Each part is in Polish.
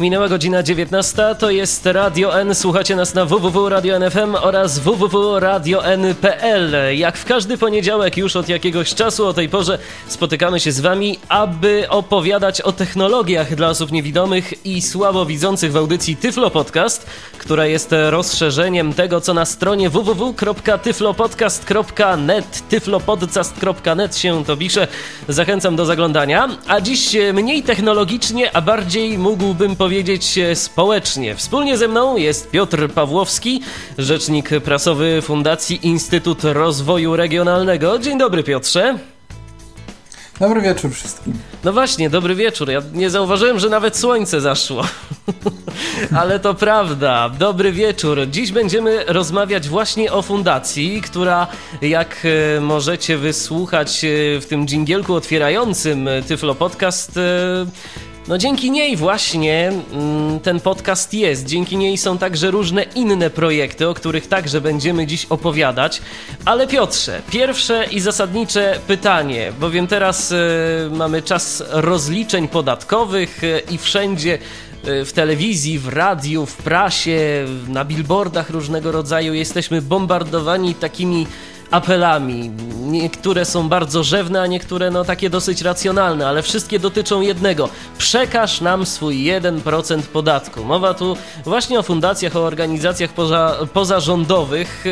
Minęła godzina 19, to jest Radio N. Słuchacie nas na www.radio.nfm oraz www.radio.n.pl. Jak w każdy poniedziałek już od jakiegoś czasu o tej porze spotykamy się z Wami, aby opowiadać o technologiach dla osób niewidomych i słabowidzących w audycji Tyflo Podcast, która jest rozszerzeniem tego, co na stronie www.tyflopodcast.net tyflopodcast.net się to pisze. Zachęcam do zaglądania. A dziś mniej technologicznie, a bardziej mógłbym powiedzieć powiedzieć społecznie. Wspólnie ze mną jest Piotr Pawłowski, rzecznik prasowy Fundacji Instytut Rozwoju Regionalnego. Dzień dobry, Piotrze. Dobry wieczór wszystkim. No właśnie, dobry wieczór. Ja nie zauważyłem, że nawet słońce zaszło. Ale to prawda. Dobry wieczór. Dziś będziemy rozmawiać właśnie o fundacji, która jak e, możecie wysłuchać e, w tym dżingielku otwierającym Tyflo Podcast e, no dzięki niej właśnie mm, ten podcast jest. Dzięki niej są także różne inne projekty, o których także będziemy dziś opowiadać. Ale Piotrze, pierwsze i zasadnicze pytanie, bowiem teraz y, mamy czas rozliczeń podatkowych y, i wszędzie y, w telewizji, w radiu, w prasie, na billboardach różnego rodzaju jesteśmy bombardowani takimi apelami. Niektóre są bardzo rzewne, a niektóre no takie dosyć racjonalne, ale wszystkie dotyczą jednego. Przekaż nam swój 1% podatku. Mowa tu właśnie o fundacjach, o organizacjach poza, pozarządowych.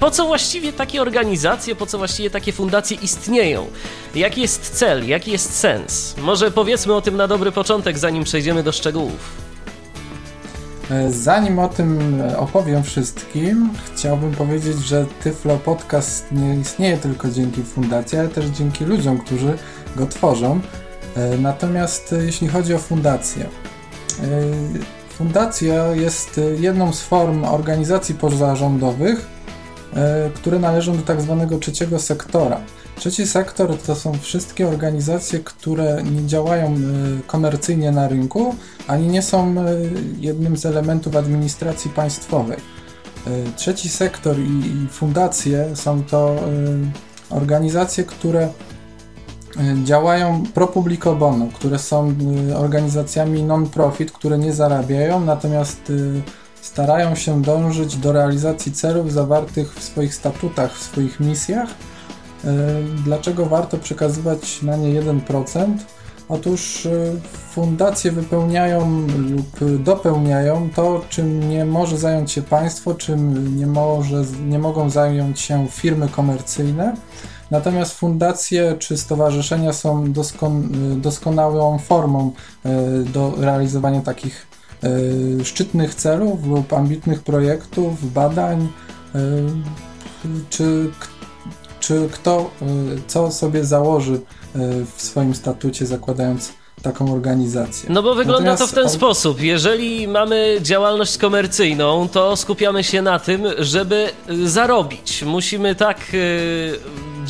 Po co właściwie takie organizacje, po co właściwie takie fundacje istnieją? Jaki jest cel, jaki jest sens? Może powiedzmy o tym na dobry początek, zanim przejdziemy do szczegółów. E, zanim o tym e, opowiem wszystkim, chciałbym powiedzieć, że Tyflo Podcast nie istnieje tylko dzięki fundacji, ale też dzięki ludziom, którzy go tworzą. E, natomiast jeśli chodzi o fundację, fundacja jest jedną z form organizacji pozarządowych, które należą do tak zwanego trzeciego sektora. Trzeci sektor to są wszystkie organizacje, które nie działają komercyjnie na rynku, ani nie są e, jednym z elementów administracji państwowej. E, trzeci sektor i fundacje są to e, organizacje, które działają pro publico bono, które są organizacjami non-profit, które nie zarabiają, natomiast starają się dążyć do realizacji celów zawartych w swoich statutach, w swoich misjach. Dlaczego warto przekazywać na nie 1%? Otóż y, fundacje wypełniają lub dopełniają to, czym nie może zająć się państwo, czym nie, może, nie mogą zająć się firmy komercyjne. Natomiast fundacje czy stowarzyszenia są doskon, doskonałą formą y, do realizowania takich szczytnych celów lub ambitnych projektów, badań, czy, czy kto co sobie założy w swoim statucie, zakładając taką organizację. No bo wygląda Natomiast to w ten sposób. Jeżeli mamy działalność komercyjną, to skupiamy się na tym, żeby zarobić. Musimy tak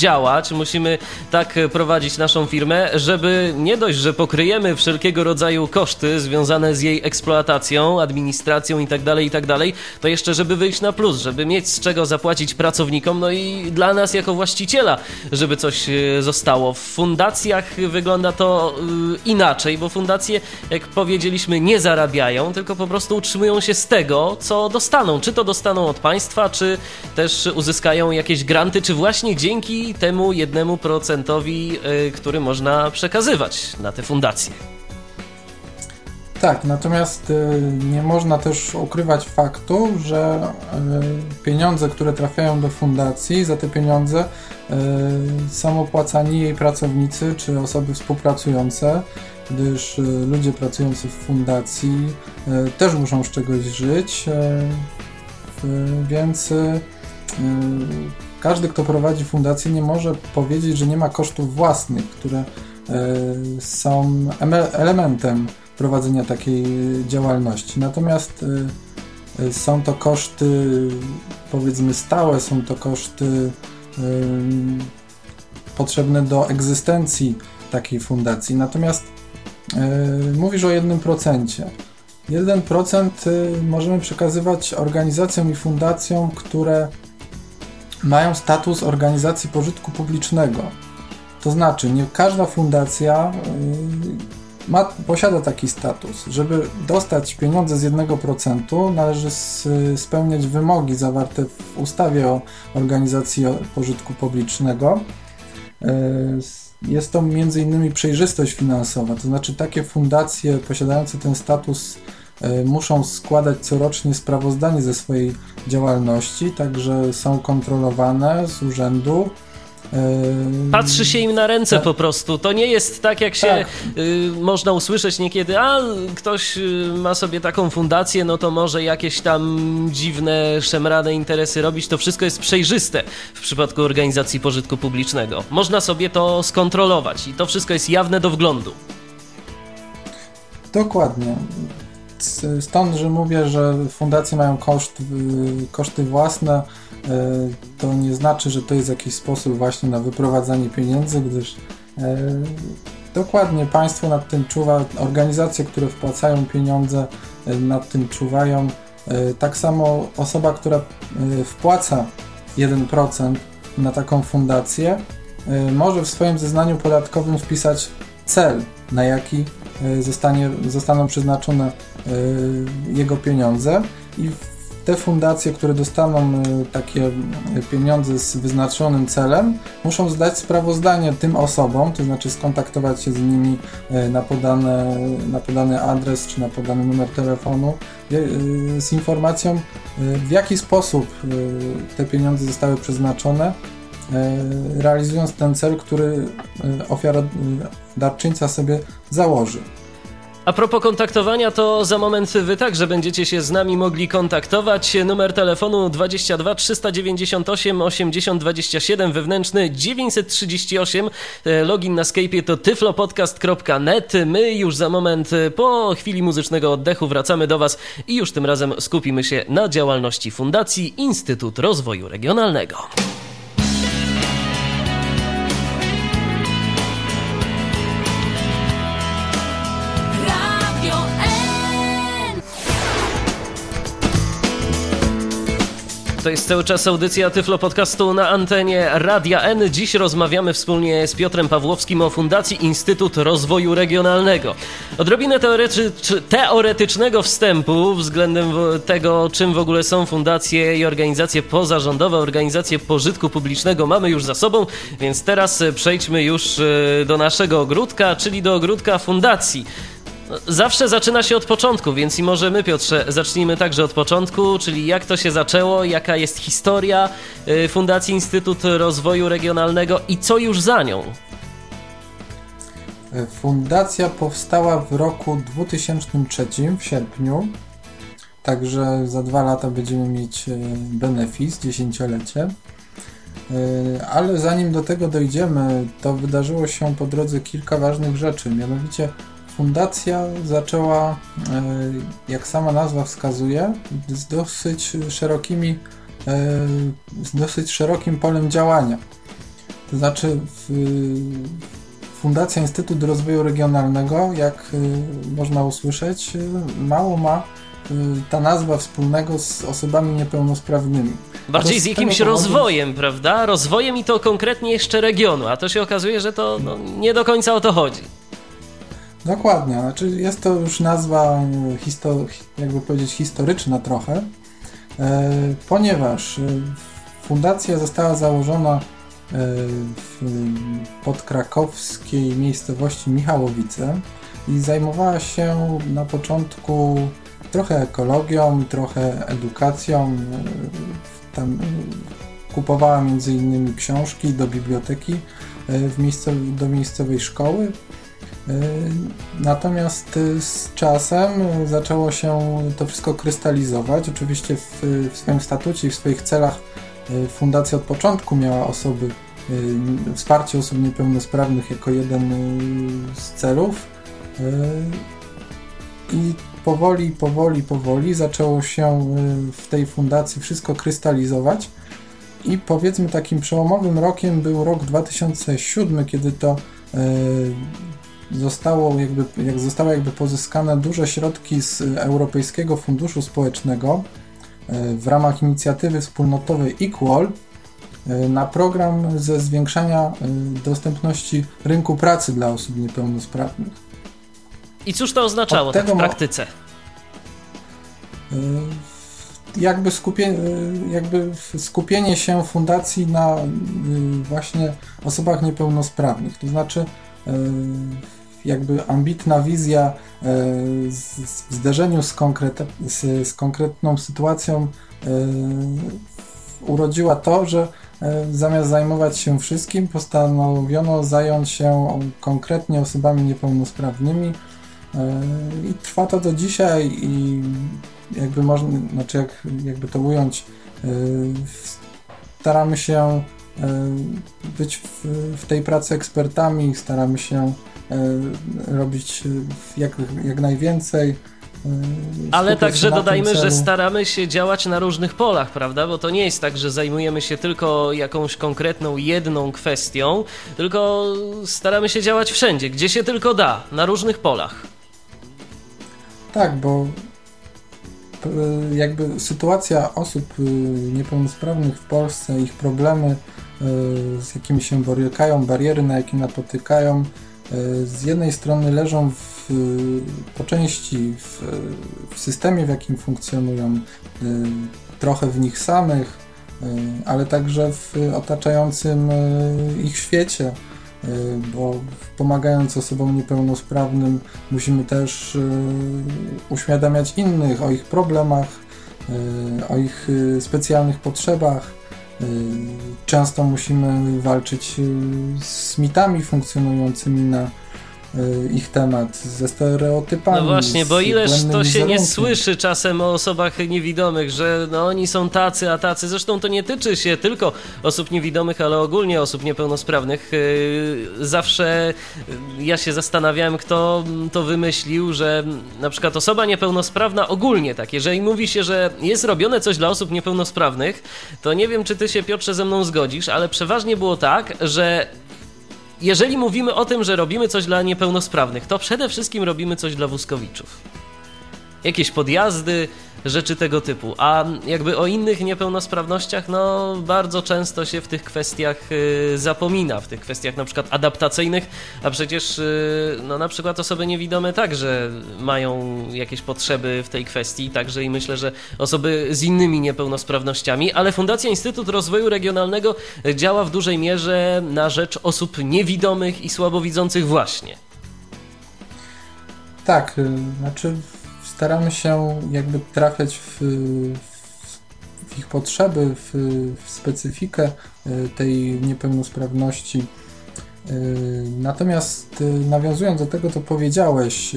działać, musimy tak prowadzić naszą firmę, żeby nie dość, że pokryjemy wszelkiego rodzaju koszty związane z jej eksploatacją, administracją itd., tak itd., tak to jeszcze, żeby wyjść na plus, żeby mieć z czego zapłacić pracownikom, no i dla nas jako właściciela, żeby coś e, zostało. W fundacjach wygląda to e, inaczej, bo fundacje, jak powiedzieliśmy, nie zarabiają, tylko po prostu utrzymują się z tego, co dostaną. Czy to dostaną od państwa, czy też uzyskają jakieś granty, czy właśnie dzięki temu jednemu procentowi, y, który można przekazywać na te fundacje. Tak, natomiast y, nie można też ukrywać faktu, że y, pieniądze, które trafiają do fundacji, za te pieniądze są opłacani jej pracownicy czy osoby współpracujące, gdyż ludzie pracujący w fundacji też muszą z czegoś żyć, więc każdy, kto prowadzi fundację, nie może powiedzieć, że nie ma kosztów własnych, które e, są elementem prowadzenia takiej działalności. Natomiast e, e, są to koszty, powiedzmy, stałe, są to koszty potrzebne do egzystencji takiej fundacji. Natomiast mówisz o 1%. 1% możemy przekazywać organizacjom i fundacjom, które mają status organizacji pożytku publicznego. To znaczy, nie każda fundacja ma, posiada taki status. Żeby dostać pieniądze z 1%, należy spełniać wymogi zawarte w ustawie o organizacji pożytku publicznego. E, jest to m.in. przejrzystość finansowa, to znaczy takie fundacje posiadające ten status muszą składać corocznie sprawozdanie ze swojej działalności, także są kontrolowane z urzędu Patrzy się im na ręce tak. po prostu. To nie jest tak, jak się tak. y, można usłyszeć niekiedy, a ktoś y, ma sobie taką fundację, no to może jakieś tam dziwne, szemrane interesy robić. To wszystko jest przejrzyste w przypadku organizacji pożytku publicznego. Można sobie to skontrolować i to wszystko jest jawne do wglądu. Dokładnie. Stąd, że mówię, że fundacje mają koszt, koszty własne, e, to nie znaczy, że to jest jakiś sposób właśnie na wyprowadzanie pieniędzy, gdyż e, dokładnie państwo nad tym czuwa, organizacje, które wpłacają pieniądze nad tym czuwają. Tak samo osoba, która wpłaca 1% na taką fundację, może w swoim zeznaniu podatkowym wpisać cel, na jaki zostanie, zostaną przeznaczone Y, jego pieniądze i te fundacje, które dostaną y, takie pieniądze z wyznaczonym celem, muszą zdać sprawozdanie tym osobom, to znaczy skontaktować się z nimi na, podane, na podany adres czy na podany numer telefonu z informacją, w jaki sposób te pieniądze zostały przeznaczone, realizując ten cel, który ofiara darczyńca sobie założy. A propos kontaktowania, to za moment wy także będziecie się z nami mogli kontaktować. Numer telefonu 22 398 80 27, wewnętrzny 938. E, login na Skype'ie to tyflopodcast.net. My już za moment e, po chwili muzycznego oddechu wracamy do Was i już tym razem skupimy się na działalności Fundacji Instytut Rozwoju Regionalnego. To jest cały czas audycja Tyflo Podcastu na antenie Radia N. Dziś rozmawiamy wspólnie z Piotrem Pawłowskim o Fundacji Instytut Rozwoju Regionalnego. Odrobinę teoretycznego wstępu względem tego, czym w ogóle są fundacje i organizacje pozarządowe, organizacje pożytku publicznego mamy już za sobą, więc teraz przejdźmy już e, do naszego ogródka, czyli do ogródka fundacji. Zawsze zaczyna się od początku, więc i może my, Piotrze, zacznijmy także od początku, czyli jak to się zaczęło, jaka jest historia y, Fundacji Instytut Rozwoju Regionalnego i co już za nią. Fundacja powstała w roku 2003, w sierpniu, także za dwa lata będziemy mieć y, benefis, dziesięciolecie. Y, ale zanim do tego dojdziemy, to wydarzyło się po drodze kilka ważnych rzeczy. Mianowicie Fundacja zaczęła, e, jak sama nazwa wskazuje, z dosyć szerokimi, e, z dosyć szerokim polem działania. To znaczy, Fundacja Instytut Rozwoju Regionalnego, jak e, można usłyszeć, mało ma ta nazwa wspólnego z osobami niepełnosprawnymi. Bardziej z jakimś powodu... rozwojem, prawda? Rozwojem i to konkretnie jeszcze regionu, a to się okazuje, że to no, nie do końca o to chodzi. Dokładnie, znaczy jest to już nazwa, histo, jakby powiedzieć, historyczna trochę, e, ponieważ e, fundacja została założona e, w podkrakowskiej miejscowości Michałowice i zajmowała się na początku trochę ekologią, trochę edukacją. Tam kupowała między innymi książki do biblioteki w miejscow do miejscowej szkoły natomiast e, z czasem zaczęło się to wszystko krystalizować. Oczywiście w, w swoim statucie i w swoich celach e, fundacja od początku miała osoby, wsparcie osób niepełnosprawnych jako jeden z celów. I powoli, powoli, powoli zaczęło się w tej fundacji wszystko krystalizować. I powiedzmy takim przełomowym rokiem był rok 2007, kiedy to zostało jakby, jak zostały jakby pozyskane duże środki z Europejskiego Funduszu Społecznego w ramach inicjatywy wspólnotowej Equal na program ze zwiększania dostępności rynku pracy dla osób niepełnosprawnych. I cóż to oznaczało tak w praktyce? jakby, jakby skupienie się fundacji na właśnie osobach niepełnosprawnych. To znaczy, jakby ambitna wizja y, w zderzeniu z, konkret, z, z konkretną sytuacją urodziła to, że zamiast zajmować się wszystkim, postanowiono zająć się konkretnie osobami niepełnosprawnymi. I trwa to do dzisiaj i jakby można, znaczy jak, jakby to ująć, staramy się być w, w, tej pracy ekspertami, staramy się robić jak, jak najwięcej. Ale także dodajmy, że staramy się działać na różnych polach, prawda? Bo to nie jest tak, że zajmujemy się tylko jakąś konkretną jedną kwestią, tylko staramy się działać wszędzie, gdzie się tylko da, na różnych polach. Tak, bo E, jakby sytuacja osób e, niepełnosprawnych w Polsce, ich problemy, e, z jakimi się borykają, bariery, na jakie napotykają, z jednej strony leżą w, po części w, w systemie, w jakim funkcjonują, trochę w nich samych, ale także w otaczającym ich świecie bo pomagając osobom niepełnosprawnym musimy też uświadamiać innych o ich problemach, o ich specjalnych potrzebach. Często musimy walczyć z mitami funkcjonującymi na Y, ich temat, ze stereotypami. No właśnie, bo ileż to się nie słyszy czasem o osobach niewidomych, że no oni są tacy, a tacy. Zresztą to nie tyczy się tylko osób niewidomych, ale ogólnie osób niepełnosprawnych. Y, zawsze ja się zastanawiałem, kto to wymyślił, że na przykład osoba niepełnosprawna ogólnie tak, jeżeli mówi się, że jest robione coś dla osób niepełnosprawnych, to nie wiem, czy ty się Piotrze ze mną zgodzisz, ale przeważnie było tak, że jeżeli mówimy o tym, że robimy coś dla niepełnosprawnych, to przede wszystkim robimy coś dla wózkowiczów. Jakieś podjazdy, rzeczy tego typu. A jakby o innych niepełnosprawnościach, no bardzo często się w tych kwestiach y, zapomina, w tych kwestiach na przykład adaptacyjnych, a przecież y, no na przykład osoby niewidome także mają jakieś potrzeby w tej kwestii, także i myślę, że osoby z innymi niepełnosprawnościami, ale Fundacja Instytut Rozwoju Regionalnego działa w dużej mierze na rzecz osób niewidomych i słabowidzących właśnie. Tak, y, znaczy staramy się jakby trafiać w, w ich potrzeby, w, w specyfikę e, tej niepełnosprawności. E, natomiast e, nawiązując do tego, co powiedziałeś,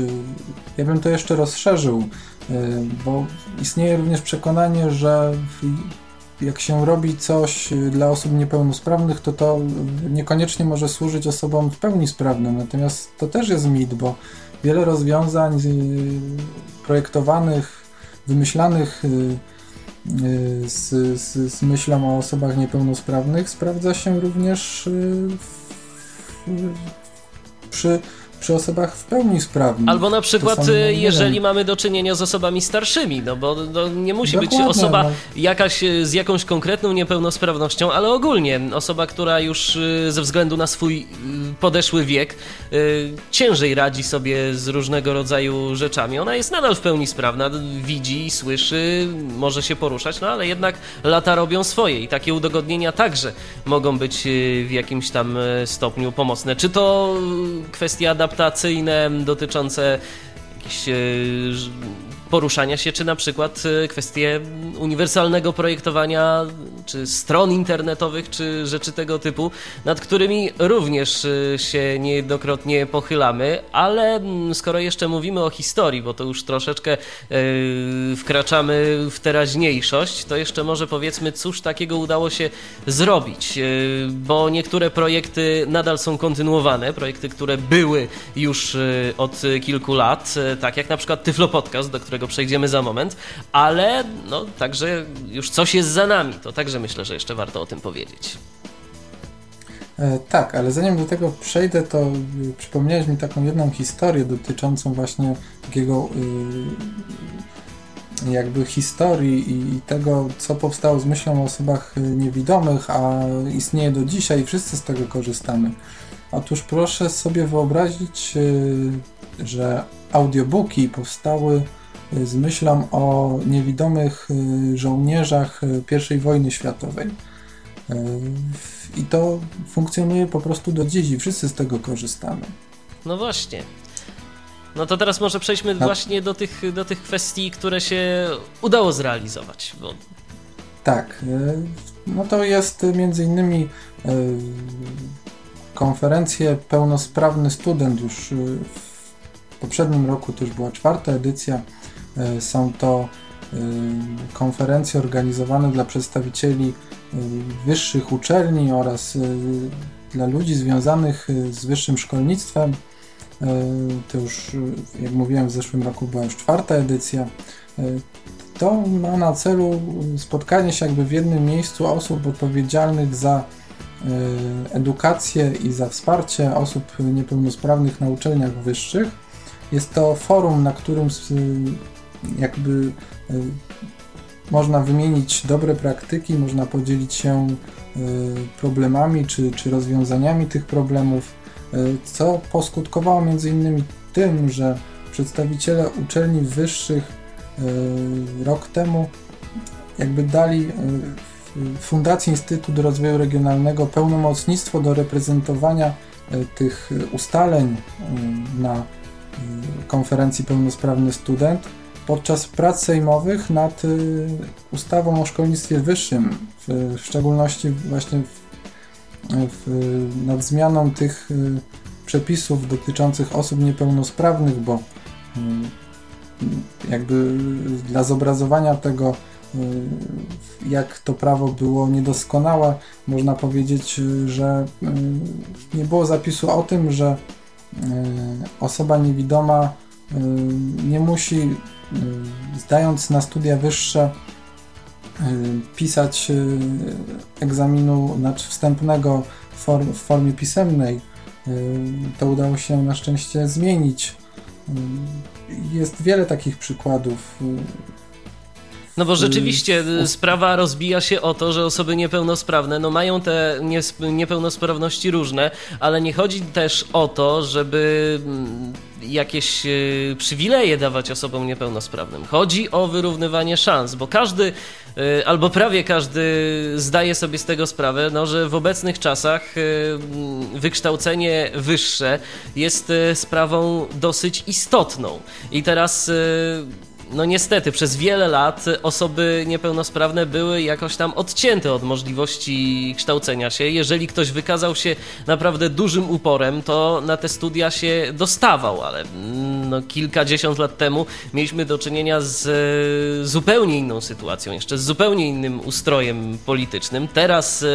ja bym to jeszcze rozszerzył, bo istnieje również przekonanie, że jak się robi coś dla osób niepełnosprawnych, to to niekoniecznie może służyć osobom w pełni sprawnym. Natomiast to też jest mit, bo wiele rozwiązań projektowanych, wymyślanych y, y, z, z, z myślą o osobach niepełnosprawnych sprawdza się również y, w, przy przy osobach w pełni sprawnych. Albo na przykład, y, jeżeli mamy do czynienia z osobami starszymi, no bo no, nie musi Dokładnie, być osoba no. jakaś y, z jakąś konkretną niepełnosprawnością, ale ogólnie osoba, która już y, ze względu na swój podeszły wiek ciężej radzi sobie z różnego rodzaju rzeczami. Ona jest nadal w pełni sprawna, widzi, słyszy, może się poruszać, no ale jednak lata robią swoje i takie udogodnienia także mogą być w jakimś tam stopniu pomocne. Czy to kwestia adaptacji adaptacyjne dotyczące jakichś e, poruszania się, czy na przykład e, kwestie uniwersalnego projektowania, czy stron internetowych, czy rzeczy tego typu, nad którymi również e, się niejednokrotnie pochylamy, ale mm, skoro jeszcze mówimy o historii, bo to już troszeczkę yy, wkraczamy w teraźniejszość, to jeszcze może powiedzmy, cóż takiego udało się zrobić, bo niektóre projekty nadal są kontynuowane, projekty, które były już od kilku lat, tak jak na przykład Tyflo Podcast, do którego którego przejdziemy za moment, ale no także już coś jest za nami. To także myślę, że jeszcze warto o tym powiedzieć. E, tak, ale zanim do tego przejdę, to y, przypomniałeś mi taką jedną historię dotyczącą właśnie takiego y, jakby historii i tego, co powstało z myślą o osobach y, niewidomych, a istnieje do dzisiaj i wszyscy z tego korzystamy. Otóż proszę sobie wyobrazić, że audiobooki powstały z myślą o niewidomych żołnierzach I wojny światowej. I to funkcjonuje po prostu do dziś i wszyscy z tego korzystamy. No właśnie. No to teraz może przejdźmy właśnie do tych, do tych kwestii, które się udało zrealizować. Bo... Tak. No to jest między innymi konferencje Pełnosprawny Student już w poprzednim roku już była czwarta edycja. Są to konferencje organizowane dla przedstawicieli wyższych uczelni oraz dla ludzi związanych z wyższym szkolnictwem. To już, jak mówiłem, w zeszłym roku była już czwarta edycja. To ma na celu spotkanie się jakby w jednym miejscu osób odpowiedzialnych za edukację i za wsparcie osób niepełnosprawnych na uczelniach wyższych. Jest to forum, na którym jakby można wymienić dobre praktyki, można podzielić się y, problemami czy, czy rozwiązaniami tych problemów, y, co poskutkowało między innymi tym, że przedstawiciele uczelni wyższych y, rok temu jakby dali Fundacji Instytut Rozwoju Regionalnego pełnomocnictwo do reprezentowania tych ustaleń na konferencji Pełnosprawny Student podczas prac sejmowych nad y, ustawą o szkolnictwie wyższym, w, szczególności właśnie w, w, nad zmianą tych y, przepisów dotyczących osób niepełnosprawnych, bo y, jakby dla zobrazowania tego, jak to prawo było niedoskonałe, można powiedzieć, że nie było zapisu o tym, że osoba niewidoma nie musi zdając na studia wyższe, y, pisać y, egzaminu znaczy wstępnego w formie pisemnej. To udało się na szczęście zmienić. Jest wiele takich przykładów. No bo rzeczywiście sprawa rozbija się o to, że osoby niepełnosprawne no mają te niepełnosprawności różne, ale nie chodzi też o to, żeby mm, jakieś e, przywileje dawać osobom niepełnosprawnym. Chodzi o wyrównywanie szans, bo każdy e, albo prawie każdy zdaje sobie z tego sprawę, no, że w obecnych czasach e, wykształcenie wyższe jest sprawą dosyć istotną. I teraz no niestety przez wiele lat osoby niepełnosprawne były jakoś tam odcięte od możliwości kształcenia się. Jeżeli ktoś wykazał się naprawdę dużym uporem, to na te studia się dostawał, ale mm, no, kilkadziesiąt lat temu mieliśmy do czynienia z e, zupełnie inną sytuacją, jeszcze z zupełnie innym ustrojem politycznym. Teraz e,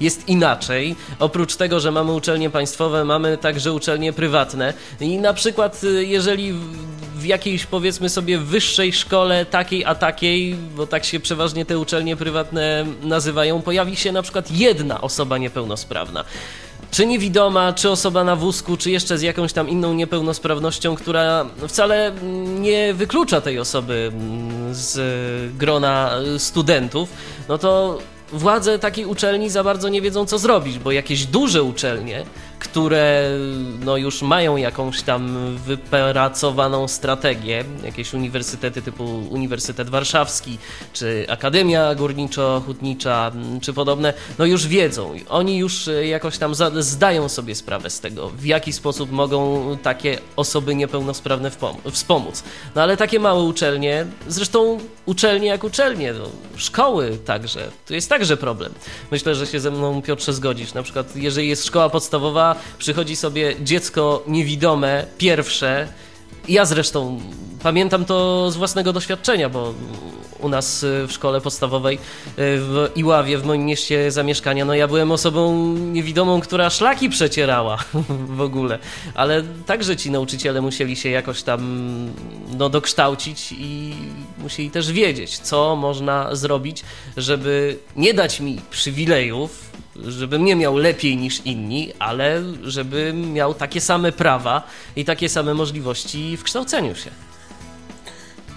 jest inaczej. Oprócz tego, że mamy uczelnie państwowe, mamy także uczelnie prywatne i na przykład e, jeżeli w jakiejś powiedzmy sobie wyższej szkole takiej a takiej, bo tak się przeważnie te uczelnie prywatne nazywają, pojawi się na przykład jedna osoba niepełnosprawna. Czy niewidoma, czy osoba na wózku, czy jeszcze z jakąś tam inną niepełnosprawnością, która wcale nie wyklucza tej osoby z grona studentów, no to władze takiej uczelni za bardzo nie wiedzą, co zrobić, bo jakieś duże uczelnie które no, już mają jakąś tam wypracowaną strategię, jakieś uniwersytety typu Uniwersytet Warszawski, czy Akademia Górniczo-Hutnicza, czy podobne, no już wiedzą. Oni już jakoś tam zdają sobie sprawę z tego, w jaki sposób mogą takie osoby niepełnosprawne wspomóc. No ale takie małe uczelnie, zresztą uczelnie jak uczelnie, no, szkoły także, to jest także problem. Myślę, że się ze mną Piotrze zgodzisz. Na przykład, jeżeli jest szkoła podstawowa, przychodzi sobie dziecko niewidome, pierwsze. Ja zresztą pamiętam to z własnego doświadczenia, bo u nas y, w szkole podstawowej y, w Iławie, w moim mieście zamieszkania, no ja byłem osobą niewidomą, która szlaki przecierała w ogóle, ale także ci nauczyciele musieli się jakoś tam no, dokształcić i musieli też wiedzieć, co można zrobić, żeby nie dać mi przywilejów, żebym nie miał lepiej niż inni, ale żebym miał takie same prawa i takie same możliwości w kształceniu się.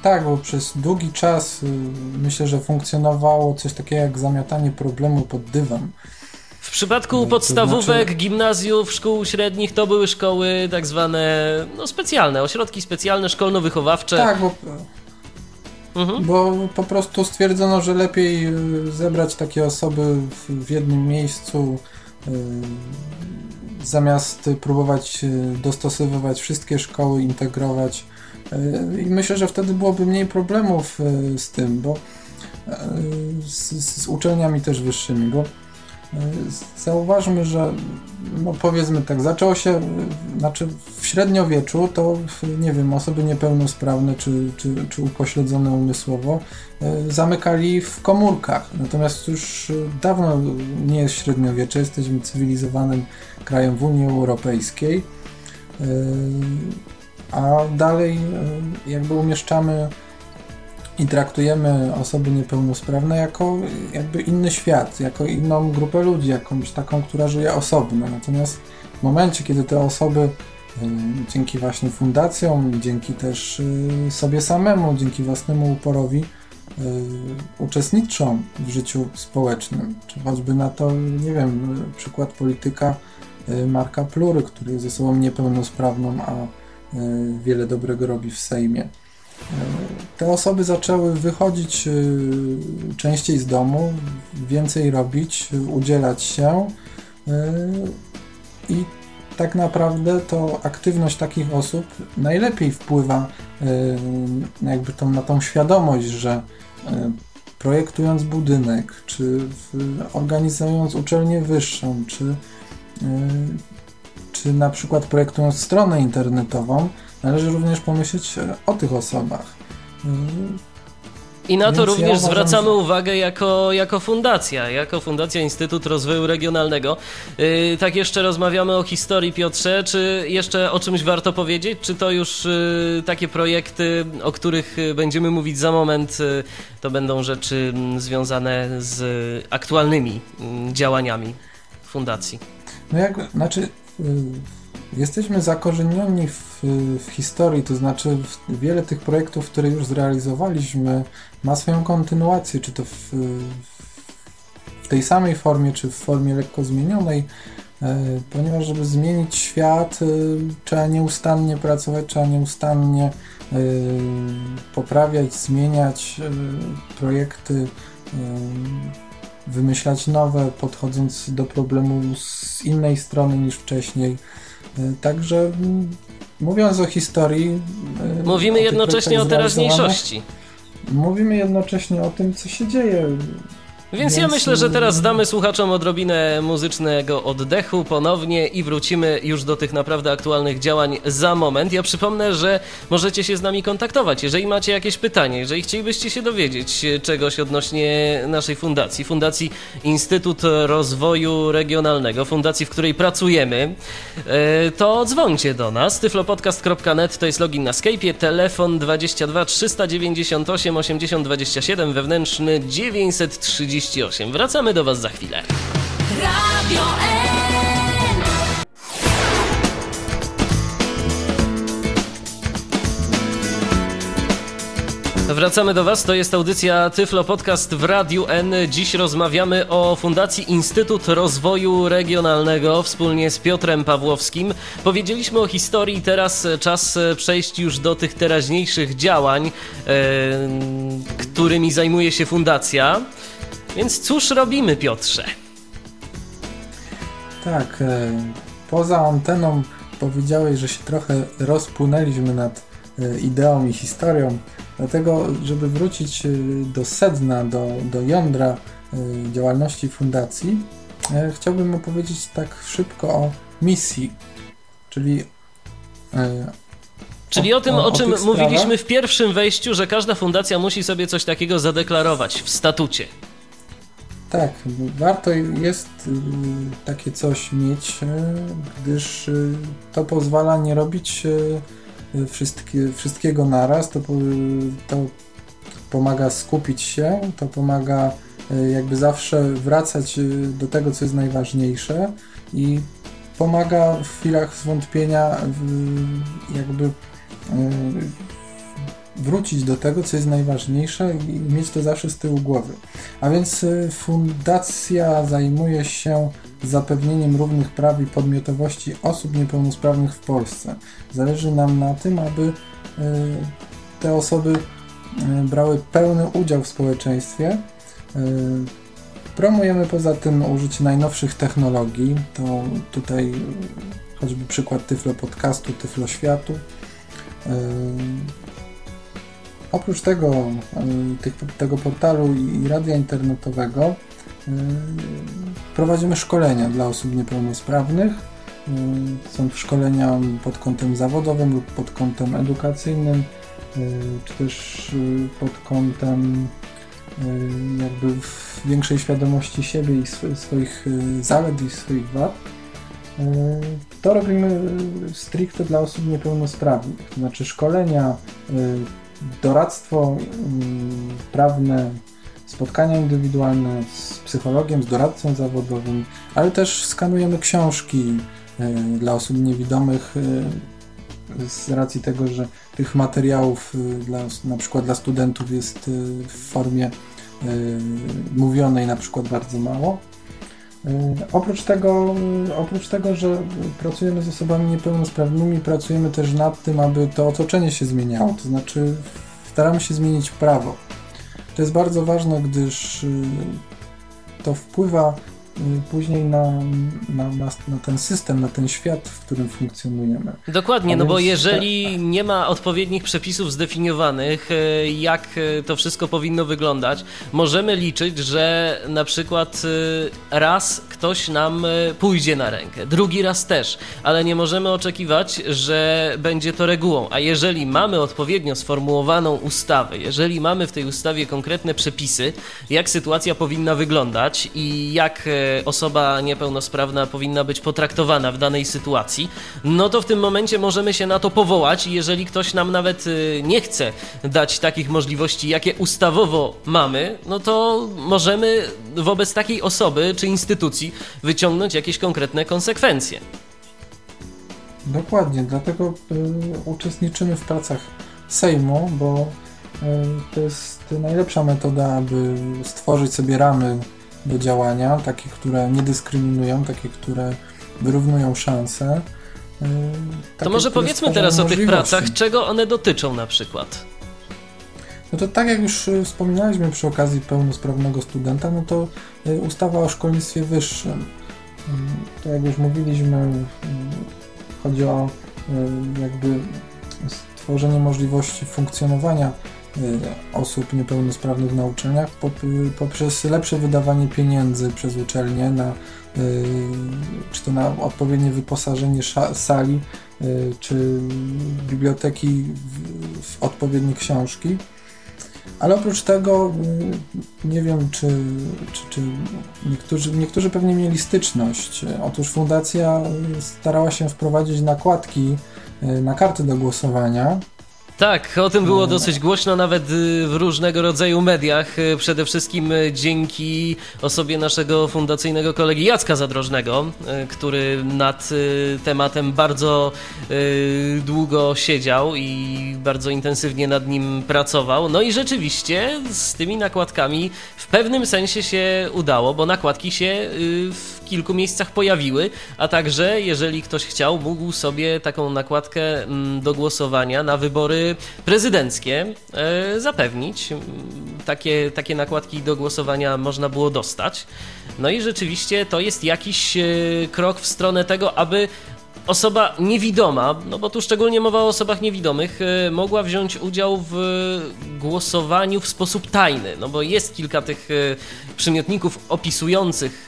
Tak, bo przez długi czas y, myślę, że funkcjonowało coś takiego jak zamiatanie problemu pod dywan. W przypadku no, podstawówek, znaczy... gimnazjów, szkół średnich to były szkoły tak zwane no, specjalne, ośrodki specjalne, szkolno-wychowawcze. Tak, bo, mhm. bo po prostu stwierdzono, że lepiej y, zebrać takie osoby w, w jednym miejscu yy, zamiast próbować y, dostosowywać wszystkie szkoły, integrować I myślę, że wtedy byłoby mniej problemów z tym, bo z, z uczelniami też wyższymi, bo zauważmy, że no powiedzmy tak, zaczęło się, znaczy w średniowieczu to, nie wiem, osoby niepełnosprawne czy, czy, czy upośledzone umysłowo zamykali w komórkach. Natomiast już dawno nie jest średniowiecze, jesteśmy cywilizowanym krajem w Unii Europejskiej a dalej e, jakby umieszczamy i traktujemy osoby niepełnosprawne jako jakby inny świat, jako inną grupę ludzi, jakąś taką, która żyje osobno. Natomiast w momencie, kiedy te osoby e, dzięki właśnie fundacjom, dzięki też e, sobie samemu, dzięki własnemu uporowi uczestniczą w życiu społecznym, czy choćby na to, nie wiem, przykład polityka Marka Plury, który jest osobą niepełnosprawną, a wiele dobrego robi w Sejmie. Te osoby zaczęły wychodzić e, częściej z domu, więcej robić, udzielać się i tak naprawdę to aktywność takich osób najlepiej wpływa jakby tą, na tą świadomość, że projektując budynek, czy organizując uczelnię wyższą, czy czy na przykład projektując stronę internetową, należy również pomyśleć o tych osobach. I na to Więc również ja uważam, zwracamy że... uwagę jako, jako fundacja, jako Fundacja Instytut Rozwoju Regionalnego. Yy, tak jeszcze rozmawiamy o historii Piotrze, czy jeszcze o czymś warto powiedzieć? Czy to już yy, takie projekty, o których będziemy mówić za moment, yy, to będą rzeczy mm, związane z aktualnymi mm, działaniami fundacji? No jak, znaczy Y, jesteśmy zakorzenieni w, w, historii, to znaczy wiele tych projektów, które już zrealizowaliśmy, ma swoją kontynuację, czy to w, w tej samej formie, czy w formie lekko zmienionej, e, ponieważ żeby zmienić świat, e, trzeba nieustannie pracować, trzeba nieustannie poprawiać, zmieniać projekty wymyślać nowe, podchodząc do problemu z innej strony niż wcześniej. E, także mm, mówiąc o historii. E, Mówimy o jednocześnie o teraźniejszości. Mówimy jednocześnie o tym, co się dzieje więc, ja myślę, że teraz damy słuchaczom odrobinę muzycznego oddechu ponownie i wrócimy już do tych naprawdę aktualnych działań za moment. Ja przypomnę, że możecie się z nami kontaktować, jeżeli macie jakieś pytanie, jeżeli chcielibyście się dowiedzieć czegoś odnośnie naszej fundacji, Fundacji Instytut Rozwoju Regionalnego, fundacji, w której pracujemy, e, to dzwońcie do nas. tyflopodcast.net to jest login na Skype'ie, telefon 22 398 80 27, wewnętrzny 930 38. Wracamy do Was za chwilę. Radio Wracamy do Was, to jest audycja Tyflo Podcast w Radiu N. Dziś rozmawiamy o Fundacji Instytut Rozwoju Regionalnego wspólnie z Piotrem Pawłowskim. Powiedzieliśmy o historii, teraz czas przejść już do tych teraźniejszych działań, e, którymi zajmuje się Fundacja. Więc cóż robimy, Piotrze? Tak, e, poza anteną powiedziałeś, że się trochę rozpłynęliśmy nad e, ideą i historią. Dlatego, żeby wrócić e, do sedna, do, do jądra działalności fundacji, chciałbym opowiedzieć tak szybko o misji, czyli Czyli o, o tym, o, o czym mówiliśmy w pierwszym wejściu, że każda fundacja musi sobie coś takiego zadeklarować w statucie. Tak, warto jest y, takie coś mieć, y, gdyż y, to pozwala nie robić wszystkie, wszystkiego naraz, to, to pomaga skupić się, to pomaga jakby zawsze wracać do tego, co jest najważniejsze i pomaga w chwilach zwątpienia jakby wrócić do tego, co jest najważniejsze i mieć to zawsze z tyłu głowy. A więc y, fundacja zajmuje się zapewnieniem równych praw i podmiotowości osób niepełnosprawnych w Polsce. Zależy nam na tym, aby y, te osoby y, brały pełny udział w społeczeństwie. Promujemy poza tym użycie najnowszych technologii. To tutaj choćby przykład Tyflo Podcastu, Tyflo Światu. Oprócz tego, tego portalu i radia internetowego prowadzimy szkolenia dla osób niepełnosprawnych. Są szkolenia pod kątem zawodowym lub pod kątem edukacyjnym, czy też pod kątem jakby większej świadomości siebie i swoich zalet i swoich wad. To robimy stricte dla osób niepełnosprawnych, to znaczy szkolenia, doradztwo mm, prawne, spotkania indywidualne z psychologiem, z doradcą zawodowym, ale też skanujemy książki e, dla osób niewidomych e, z racji tego, że tych materiałów e, dla, na przykład dla studentów jest w formie mówionej na przykład bardzo mało. Oprócz tego, oprócz tego, że pracujemy z osobami niepełnosprawnymi, pracujemy też nad tym, aby to otoczenie się zmieniało. To znaczy, staramy się zmienić prawo. To jest bardzo ważne, gdyż y, to wpływa Y, później na, na, na, na, ten system, na ten świat, w którym funkcjonujemy. Dokładnie, no bo jeżeli nie ma odpowiednich przepisów zdefiniowanych, y, jak y, to wszystko powinno wyglądać, możemy liczyć, że na przykład raz ktoś nam pójdzie na rękę, drugi raz też, ale nie możemy oczekiwać, że będzie to regułą. A jeżeli mamy odpowiednio sformułowaną ustawę, jeżeli mamy w tej ustawie konkretne przepisy, jak sytuacja powinna wyglądać i jak osoba niepełnosprawna powinna być potraktowana w danej sytuacji, no to w tym momencie możemy się na to powołać i jeżeli ktoś nam nawet y, nie chce dać takich możliwości, jakie ustawowo mamy, no to możemy wobec takiej osoby czy instytucji wyciągnąć jakieś konkretne konsekwencje. Dokładnie, dlatego y, uczestniczymy w pracach Sejmu, bo y, to jest najlepsza metoda, aby stworzyć sobie ramy do działania, takie, które nie dyskryminują, takie, które wyrównują szanse. Yy, takie, to może powiedzmy teraz o tych pracach, czego one dotyczą na przykład. No to tak jak już y, wspominaliśmy przy okazji pełnosprawnego studenta, no to y, ustawa o szkolnictwie wyższym. Y, to jak już mówiliśmy, chodzi o jakby stworzenie możliwości funkcjonowania Y, osób niepełnosprawnych na uczelniach poprzez lepsze wydawanie pieniędzy przez uczelnie na y, czy to na odpowiednie wyposażenie sali, y, czy biblioteki w odpowiednie książki. Ale oprócz tego nie wiem, czy, czy, czy niektórzy, niektórzy pewnie mieli styczność. Otóż fundacja starała się wprowadzić nakładki na karty do głosowania, tak, o tym było dosyć głośno nawet y, w różnego rodzaju mediach. Y, przede wszystkim y, dzięki osobie naszego fundacyjnego kolegi Jacka Zadrożnego, który nad tematem bardzo długo siedział i bardzo intensywnie nad nim pracował. No i rzeczywiście z tymi nakładkami w pewnym sensie się udało, bo nakładki się w kilku miejscach pojawiły, a także jeżeli ktoś chciał, mógł sobie taką nakładkę mm, do głosowania na wybory prezydenckie e, zapewnić. Mm, takie, takie nakładki do głosowania można było dostać. No i rzeczywiście to jest jakiś e, krok w stronę tego, aby osoba niewidoma, no bo tu szczególnie mowa o osobach niewidomych, e, mogła wziąć udział w głosowaniu w sposób tajny, no bo jest kilka tych przymiotników opisujących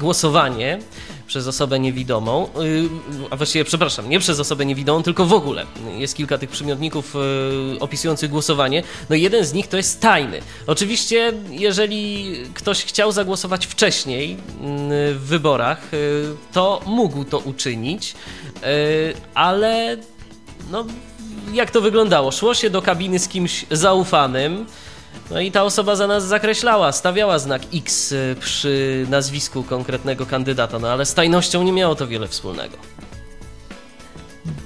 głosowanie przez osobę niewidomą, y, a właściwie, przepraszam, nie przez osobę niewidomą, tylko w ogóle. Jest kilka tych przymiotników y, opisujących głosowanie. No jeden z nich to jest tajny. Oczywiście, jeżeli ktoś chciał zagłosować wcześniej y, w wyborach, to mógł to uczynić, ale no, jak to wyglądało? Szło się do kabiny z kimś zaufanym, No i ta osoba za nas zakreślała, stawiała znak X y, przy nazwisku konkretnego kandydata, no ale z tajnością nie miało to wiele wspólnego.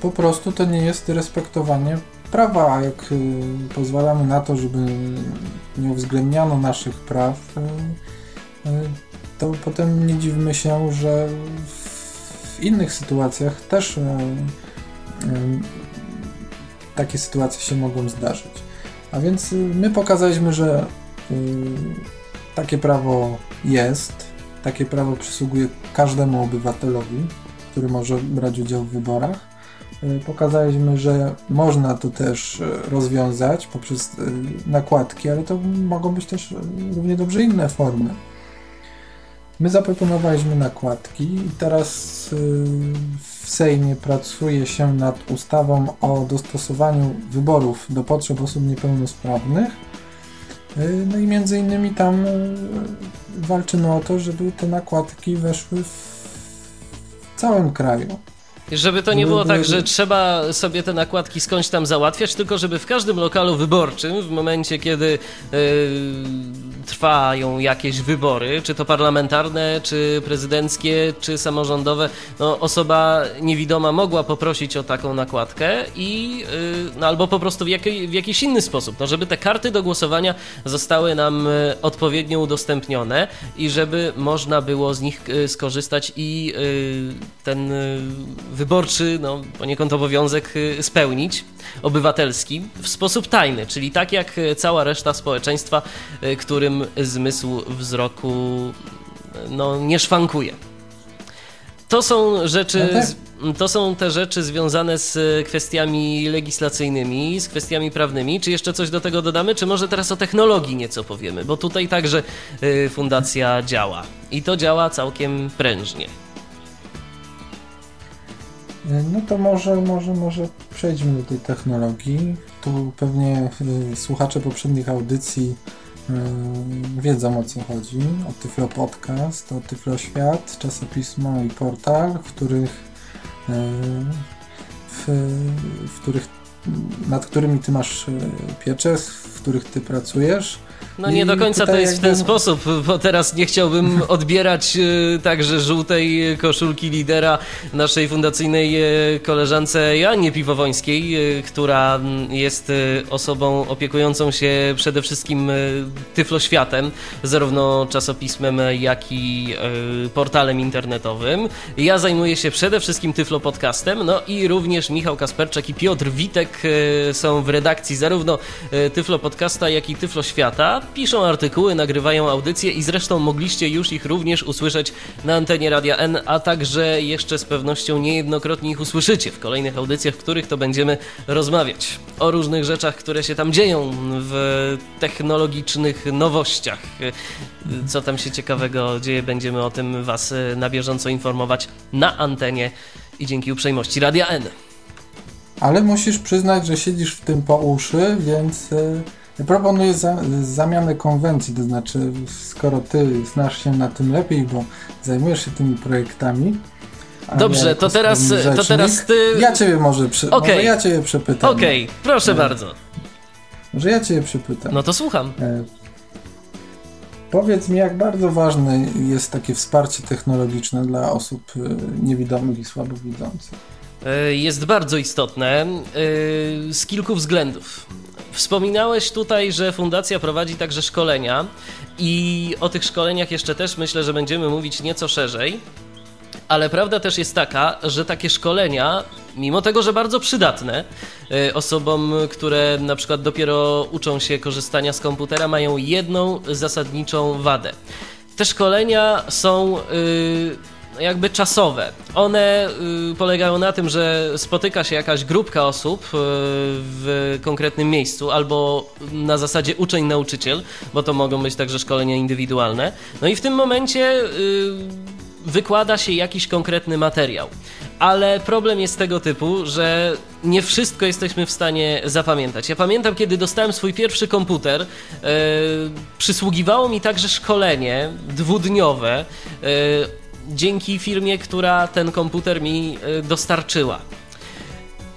Po prostu to nie jest respektowanie prawa, a jak y, pozwalamy na to, żeby nie uwzględniano naszych praw, y, to potem nie dziwmy się, że w innych sytuacjach też takie sytuacje się mogą zdarzyć. A więc y, my pokazaliśmy, że y, takie prawo jest, takie prawo przysługuje każdemu obywatelowi, który może brać udział w wyborach. Y, pokazaliśmy, że można to też rozwiązać poprzez nakładki, ale to mogą być też równie dobrze inne formy. My zaproponowaliśmy nakładki i teraz w Sejmie pracuje się nad ustawą o dostosowaniu wyborów do potrzeb osób niepełnosprawnych. No i między innymi tam walczymy o to, żeby te nakładki weszły w całym kraju. Żeby to nie było tak, że trzeba sobie te nakładki skądś tam załatwiać, tylko żeby w każdym lokalu wyborczym, w momencie kiedy yy, trwają jakieś wybory, czy to parlamentarne, czy prezydenckie, czy samorządowe, no, osoba niewidoma mogła poprosić o taką nakładkę i yy, no, albo po prostu w, w jakiś inny sposób, no, żeby te karty do głosowania zostały nam y, odpowiednio udostępnione i żeby można było z nich y, skorzystać i ten wyborczy, no, poniekąd obowiązek y, spełnić, obywatelski, w sposób tajny, czyli tak jak cała reszta społeczeństwa, y, którym zmysł wzroku no, nie szwankuje. To są rzeczy. No tak. To są te rzeczy związane z kwestiami legislacyjnymi, z kwestiami prawnymi. Czy jeszcze coś do tego dodamy, czy może teraz o technologii nieco powiemy? Bo tutaj także y, fundacja działa i to działa całkiem prężnie. No to może, może, może przejdźmy do tej technologii. Tu pewnie y, słuchacze poprzednich audycji y, wiedzą o co chodzi. O Tyflo Podcast, o Tyflo Świat, czasopismo i portal, w których, y, w, w których nad którymi ty masz pieczę, w których ty pracujesz. No nie do końca to jest w ten sposób, bo teraz nie chciałbym odbierać e, także żółtej koszulki lidera naszej fundacyjnej e, koleżance Janie Piwowońskiej, e, która jest osobą opiekującą się przede wszystkim tyfloświatem, zarówno czasopismem, jak i portalem internetowym. Ja zajmuję się przede wszystkim tyflo podcastem, no i również Michał Kasperczak i Piotr Witek są w redakcji zarówno tyflo podcasta, jak i tyflo świata piszą artykuły, nagrywają audycje i zresztą mogliście już ich również usłyszeć na antenie Radia N, a także jeszcze z pewnością niejednokrotnie ich usłyszycie w kolejnych audycjach, w których to będziemy rozmawiać o różnych rzeczach, które się tam dzieją w technologicznych nowościach. Co tam się ciekawego dzieje, będziemy o tym Was na bieżąco informować na antenie i dzięki uprzejmości Radia N. Ale musisz przyznać, że siedzisz w tym po uszy, więc e, Proponuję za, zamianę konwencji, to znaczy, skoro ty znasz się na tym lepiej, bo zajmujesz się tymi projektami. Dobrze, to teraz, to teraz ty. Ja ciebie może, przy, okay. może ja ciebie przepytam. Okej, okay, proszę no. bardzo. Może ja ciebie przepytam. No to słucham. E, powiedz mi, jak bardzo ważne jest takie wsparcie technologiczne dla osób e, niewidomych i słabowidzących? E, jest bardzo istotne z kilku względów. Wspominałeś tutaj, że fundacja prowadzi także szkolenia i o tych szkoleniach jeszcze też myślę, że będziemy mówić nieco szerzej. Ale prawda też jest taka, że takie szkolenia, mimo tego, że bardzo przydatne y, osobom, które na przykład dopiero uczą się korzystania z komputera, mają jedną zasadniczą wadę. Te szkolenia są yy, jakby czasowe. One y, polegają na tym, że spotyka się jakaś grupka osób y, w konkretnym miejscu albo na zasadzie uczeń-nauczyciel, bo to mogą być także szkolenia indywidualne. No i w tym momencie y, wykłada się jakiś konkretny materiał. Ale problem jest tego typu, że nie wszystko jesteśmy w stanie zapamiętać. Ja pamiętam, kiedy dostałem swój pierwszy komputer, przysługiwało mi także szkolenie dwudniowe dzięki firmie, która ten komputer mi e, dostarczyła.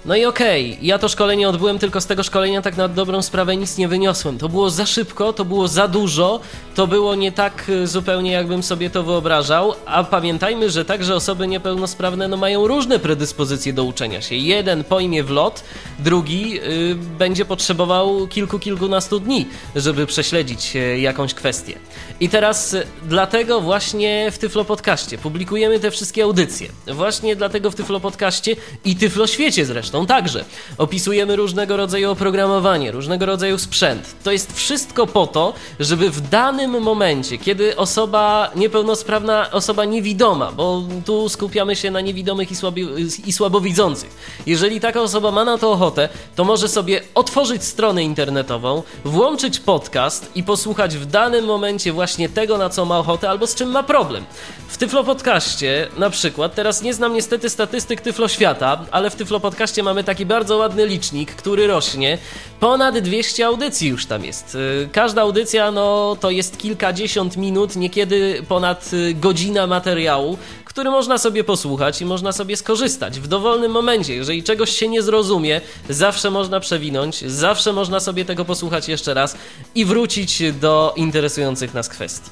No i okej, okay, ja to szkolenie odbyłem, tylko z tego szkolenia tak na dobrą sprawę nic nie wyniosłem. To było za szybko, to było za dużo, to było nie tak y, zupełnie jakbym sobie to wyobrażał, a pamiętajmy, że także osoby niepełnosprawne no, mają różne predyspozycje do uczenia się. Jeden pojmie w lot, drugi y, będzie potrzebował kilku, kilkunastu dni, żeby prześledzić y, jakąś kwestię. I teraz y, dlatego właśnie w Tyflo Podcaście publikujemy te wszystkie audycje. Właśnie dlatego w Tyflo Podcaście i Tyflo Świecie zresztą zresztą także. Opisujemy różnego rodzaju oprogramowanie, różnego rodzaju sprzęt. To jest wszystko po to, żeby w danym momencie, kiedy osoba niepełnosprawna, osoba niewidoma, bo tu skupiamy się na niewidomych i, słabi, i słabowidzących, jeżeli taka osoba ma na to ochotę, to może sobie otworzyć stronę internetową, włączyć podcast i posłuchać w danym momencie właśnie tego, na co ma ochotę albo z czym ma problem. W Tyflo Podcaście na przykład, teraz nie znam niestety statystyk Tyflo Świata, ale w Tyflo Podcaście mamy taki bardzo ładny licznik, który rośnie. Ponad 200 audycji już tam jest. Y, każda audycja no, to jest kilkadziesiąt minut, niekiedy ponad y, godzina materiału, który można sobie posłuchać i można sobie skorzystać w dowolnym momencie. Jeżeli czegoś się nie zrozumie, zawsze można przewinąć, zawsze można sobie tego posłuchać jeszcze raz i wrócić do interesujących nas kwestii.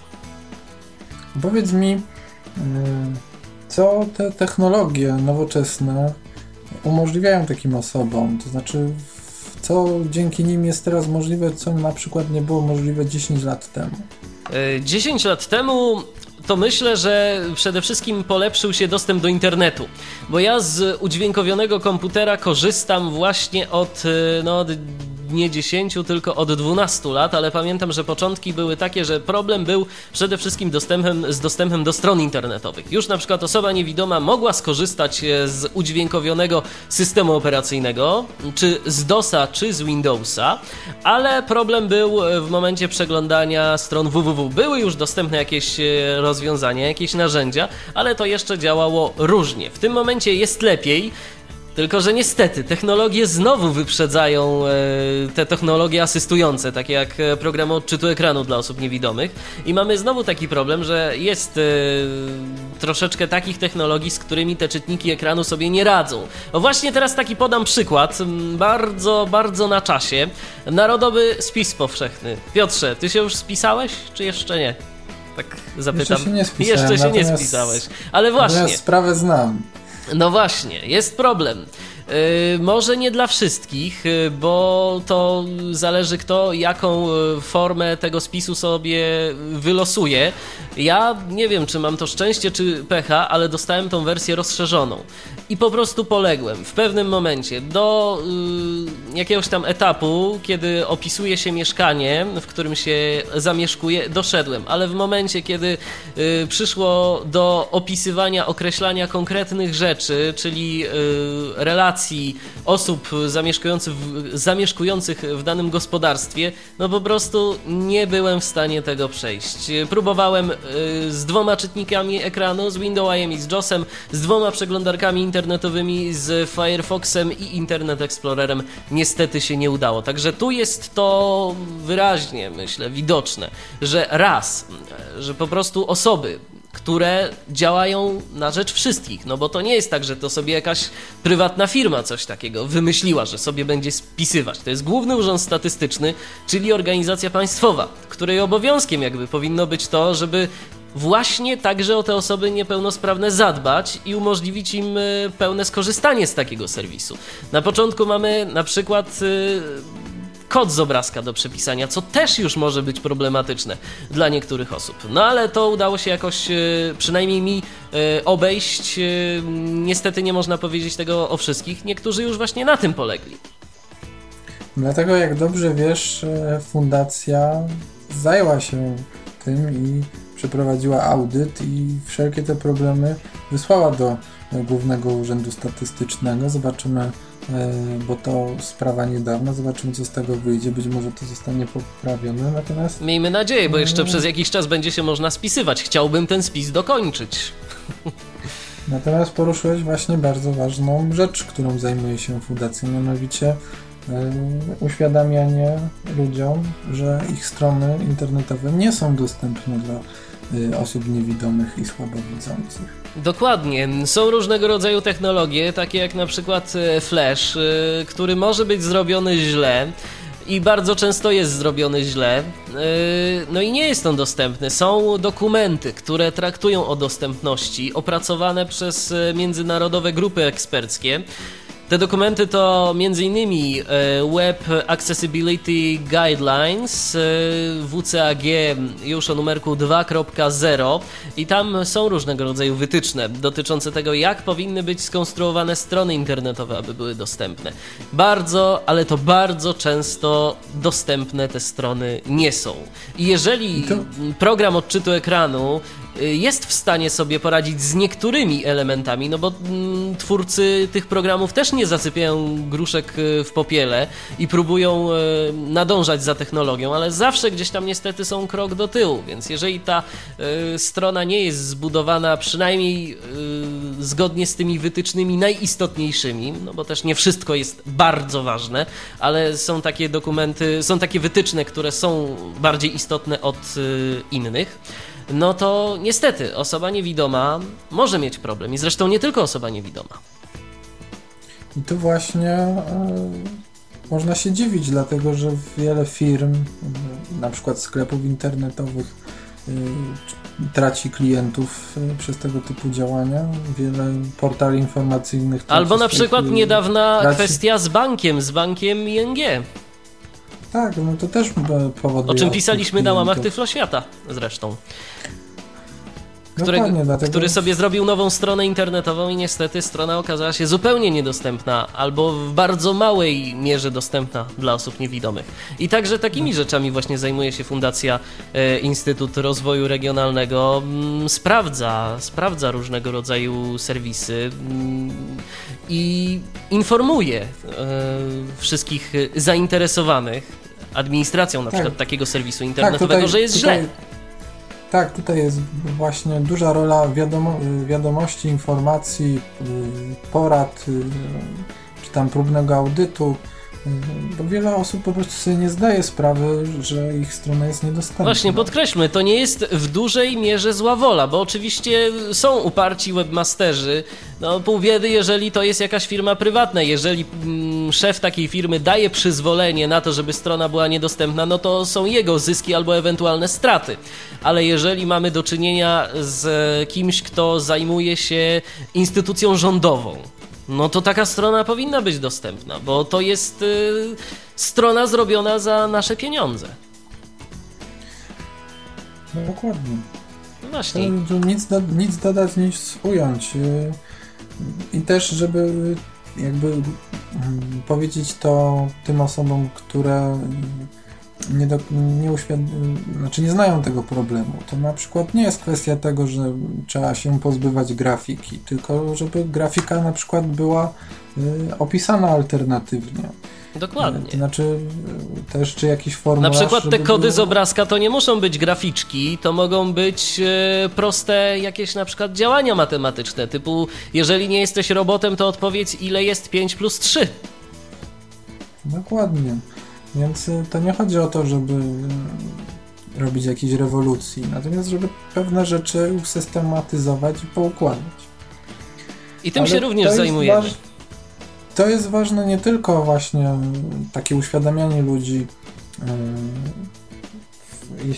Powiedz mi, y, co te technologie nowoczesne umożliwiają takim osobom? To znaczy, co dzięki nim jest teraz możliwe, co na przykład nie było możliwe 10 lat temu? 10 e, lat temu to myślę, że przede wszystkim polepszył się dostęp do internetu, bo ja z udźwiękowionego komputera korzystam właśnie od, e, no, od nie 10, tylko od 12 lat, ale pamiętam, że początki były takie, że problem był przede wszystkim dostępem, z dostępem do stron internetowych. Już na przykład osoba niewidoma mogła skorzystać e, z udźwiękowionego systemu operacyjnego, czy z DOSa, czy z Windowsa, ale problem był e, w momencie przeglądania stron www. Były już dostępne jakieś e, rozwiązania, jakieś narzędzia, ale to jeszcze działało różnie. W tym momencie jest lepiej. Tylko, że niestety technologie znowu wyprzedzają e, te technologie asystujące, takie jak e, programy odczytu ekranu dla osób niewidomych. I mamy znowu taki problem, że jest e, troszeczkę takich technologii, z którymi te czytniki ekranu sobie nie radzą. O właśnie teraz taki podam przykład, bardzo, bardzo na czasie. Narodowy spis powszechny. Piotrze, ty się już spisałeś, czy jeszcze nie? Tak zapytam. Jeszcze się nie spisałem. Jeszcze się nie spisałeś. Ale właśnie. sprawę znam. No właśnie, jest problem. Y, może nie dla wszystkich, y, bo to zależy kto jaką y, formę tego spisu sobie wylosuje. Ja nie wiem, czy mam to szczęście, czy pecha, ale dostałem tą wersję rozszerzoną. I po prostu poległem w pewnym momencie do jakiegoś tam etapu, kiedy opisuje się mieszkanie, w którym się zamieszkuje, doszedłem. Ale w momencie, kiedy przyszło do opisywania, określania konkretnych rzeczy, czyli relacji, relacji osób zamieszkujących w, zamieszkujących w danym gospodarstwie, no po prostu nie byłem w stanie tego przejść. Próbowałem y, z dwoma czytnikami ekranu, z Windowsem i z JOSem, z dwoma przeglądarkami internetowymi, z Firefoxem i Internet Explorerem. Niestety się nie udało. Także tu jest to wyraźnie, myślę, widoczne, że raz, że po prostu osoby które działają na rzecz wszystkich. No bo to nie jest tak, że to sobie jakaś prywatna firma coś takiego wymyśliła, że sobie będzie spisywać. To jest Główny Urząd Statystyczny, czyli organizacja państwowa, której obowiązkiem jakby powinno być to, żeby właśnie także o te osoby niepełnosprawne zadbać i umożliwić im e, pełne skorzystanie z takiego serwisu. Na początku mamy na przykład e, kod z obrazka do przepisania, co też już może być problematyczne dla niektórych osób. No ale to udało się jakoś, e, przynajmniej mi, e, obejść. E, niestety nie można powiedzieć tego o wszystkich. Niektórzy już właśnie na tym polegli. Dlatego, jak dobrze wiesz, fundacja zajęła się tym i przeprowadziła audyt i wszelkie te problemy wysłała do Głównego Urzędu Statystycznego. Zobaczymy, bo to sprawa niedawna. Zobaczymy, co z tego wyjdzie. Być może to zostanie poprawione. Natomiast. Miejmy nadzieję, bo jeszcze przez jakiś czas będzie się można spisywać. Chciałbym ten spis dokończyć. Natomiast poruszyłeś właśnie bardzo ważną rzecz, którą zajmuje się fundacja, mianowicie e, uświadamianie ludziom, że ich strony internetowe nie są dostępne dla osób niewidomych i słabowidzących. Dokładnie. Są różnego rodzaju technologie, takie jak na przykład e, Flash, e, który może być zrobiony źle i bardzo często jest zrobiony źle. No i nie jest on dostępny. Są dokumenty, które traktują o dostępności, opracowane przez międzynarodowe grupy eksperckie. Te dokumenty to m.in. E, Web Accessibility Guidelines e, WCAG już o numerku 2.0 i tam są różnego rodzaju wytyczne dotyczące tego, jak powinny być skonstruowane strony internetowe, aby były dostępne. Bardzo, ale to bardzo często dostępne te strony nie są. I jeżeli program odczytu ekranu jest w stanie sobie poradzić z niektórymi elementami, no bo mm, twórcy tych programów też nie zasypiają gruszek y, w popiele i próbują y, nadążać za technologią, ale zawsze gdzieś tam niestety są krok do tyłu, więc jeżeli ta strona nie jest zbudowana przynajmniej zgodnie z tymi wytycznymi najistotniejszymi, no bo też nie wszystko jest bardzo ważne, ale są takie dokumenty, są takie wytyczne, które są bardziej istotne od innych, no to niestety osoba niewidoma może mieć problem. I zresztą nie tylko osoba niewidoma. I tu właśnie e, można się dziwić, dlatego że wiele firm, na przykład sklepów internetowych, e, traci klientów e, przez tego typu działania. Wiele portali informacyjnych. Albo na przykład niedawna traci... kwestia z bankiem, z bankiem ING. Tak, no to też powoduje. O czym pisaliśmy na łamach Tyflo Zresztą. Którego, dlatego... Który sobie zrobił nową stronę internetową i niestety strona okazała się zupełnie niedostępna albo w bardzo małej mierze dostępna dla osób niewidomych. I także takimi rzeczami właśnie zajmuje się Fundacja e, Instytut Rozwoju Regionalnego. Mm, sprawdza, sprawdza różnego rodzaju serwisy mm, i informuje e, wszystkich zainteresowanych administracją na tak. przykład takiego serwisu tak, internetowego, tak, tutaj, że jest tutaj, źle. Tak, tutaj jest właśnie duża rola wiadomo, wiadomości, informacji, y, porad, y, czy tam próbnego audytu bo wiele osób po prostu sobie nie zdaje sprawy, że ich strona jest niedostępna. Właśnie, podkreślmy, to nie jest w dużej mierze zła wola, bo oczywiście są uparci webmasterzy. No, pół biedy, jeżeli to jest jakaś firma prywatna. Jeżeli mm, szef takiej firmy daje przyzwolenie na to, żeby strona była niedostępna, no to są jego zyski albo ewentualne straty. Ale jeżeli mamy do czynienia z kimś, kto zajmuje się instytucją rządową, no to taka strona powinna być dostępna, bo to jest y, strona zrobiona za nasze pieniądze. No dokładnie. No właśnie. To, to nic, do, nic dodać, nic ująć. Y, I też, żeby jakby y, powiedzieć to tym osobom, które nie, do, nie, znaczy nie znają tego problemu. To na przykład nie jest kwestia tego, że trzeba się pozbywać grafiki, tylko żeby grafika na przykład była y, opisana alternatywnie. Dokładnie. To znaczy y, też czy jakiś formularz... Na przykład te kody było... z obrazka to nie muszą być graficzki, to mogą być y, proste jakieś na przykład działania matematyczne, typu jeżeli nie jesteś robotem, to odpowiedz ile jest 5 plus 3. Dokładnie. Więc y, to nie chodzi o to, żeby y, robić jakiejś rewolucji, natomiast żeby pewne rzeczy usystematyzować i poukładać. I tym Ale się również zajmujemy. Waż... To jest ważne nie tylko właśnie takie uświadamianie ludzi. Yy,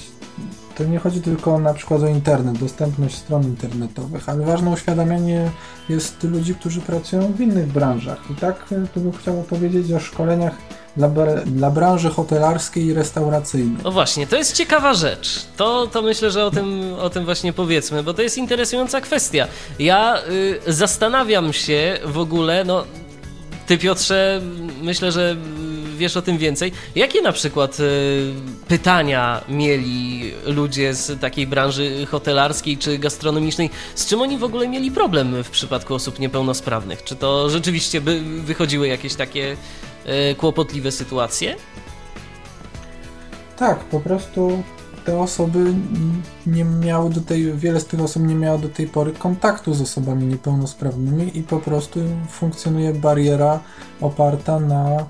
to nie chodzi tylko na przykład o internet, dostępność stron internetowych, ale ważne uświadamianie jest ludzi, którzy pracują w innych branżach. I tak y, tu bym chciał powiedzieć o szkoleniach dla, dla branży hotelarskiej i restauracyjnej. No właśnie, to jest ciekawa rzecz. To, to myślę, że o tym, o tym właśnie powiedzmy, bo to jest interesująca kwestia. Ja y, zastanawiam się w ogóle, no ty Piotrze, myślę, że wiesz o tym więcej. Jakie na przykład y, pytania mieli ludzie z takiej branży hotelarskiej czy gastronomicznej? Z czym oni w ogóle mieli problem w przypadku osób niepełnosprawnych? Czy to rzeczywiście by wychodziły jakieś takie kłopotliwe sytuacje? Tak, po prostu te osoby nie miały do tej, wiele z tych osób nie miało do tej pory kontaktu z osobami niepełnosprawnymi i po prostu funkcjonuje bariera oparta na y,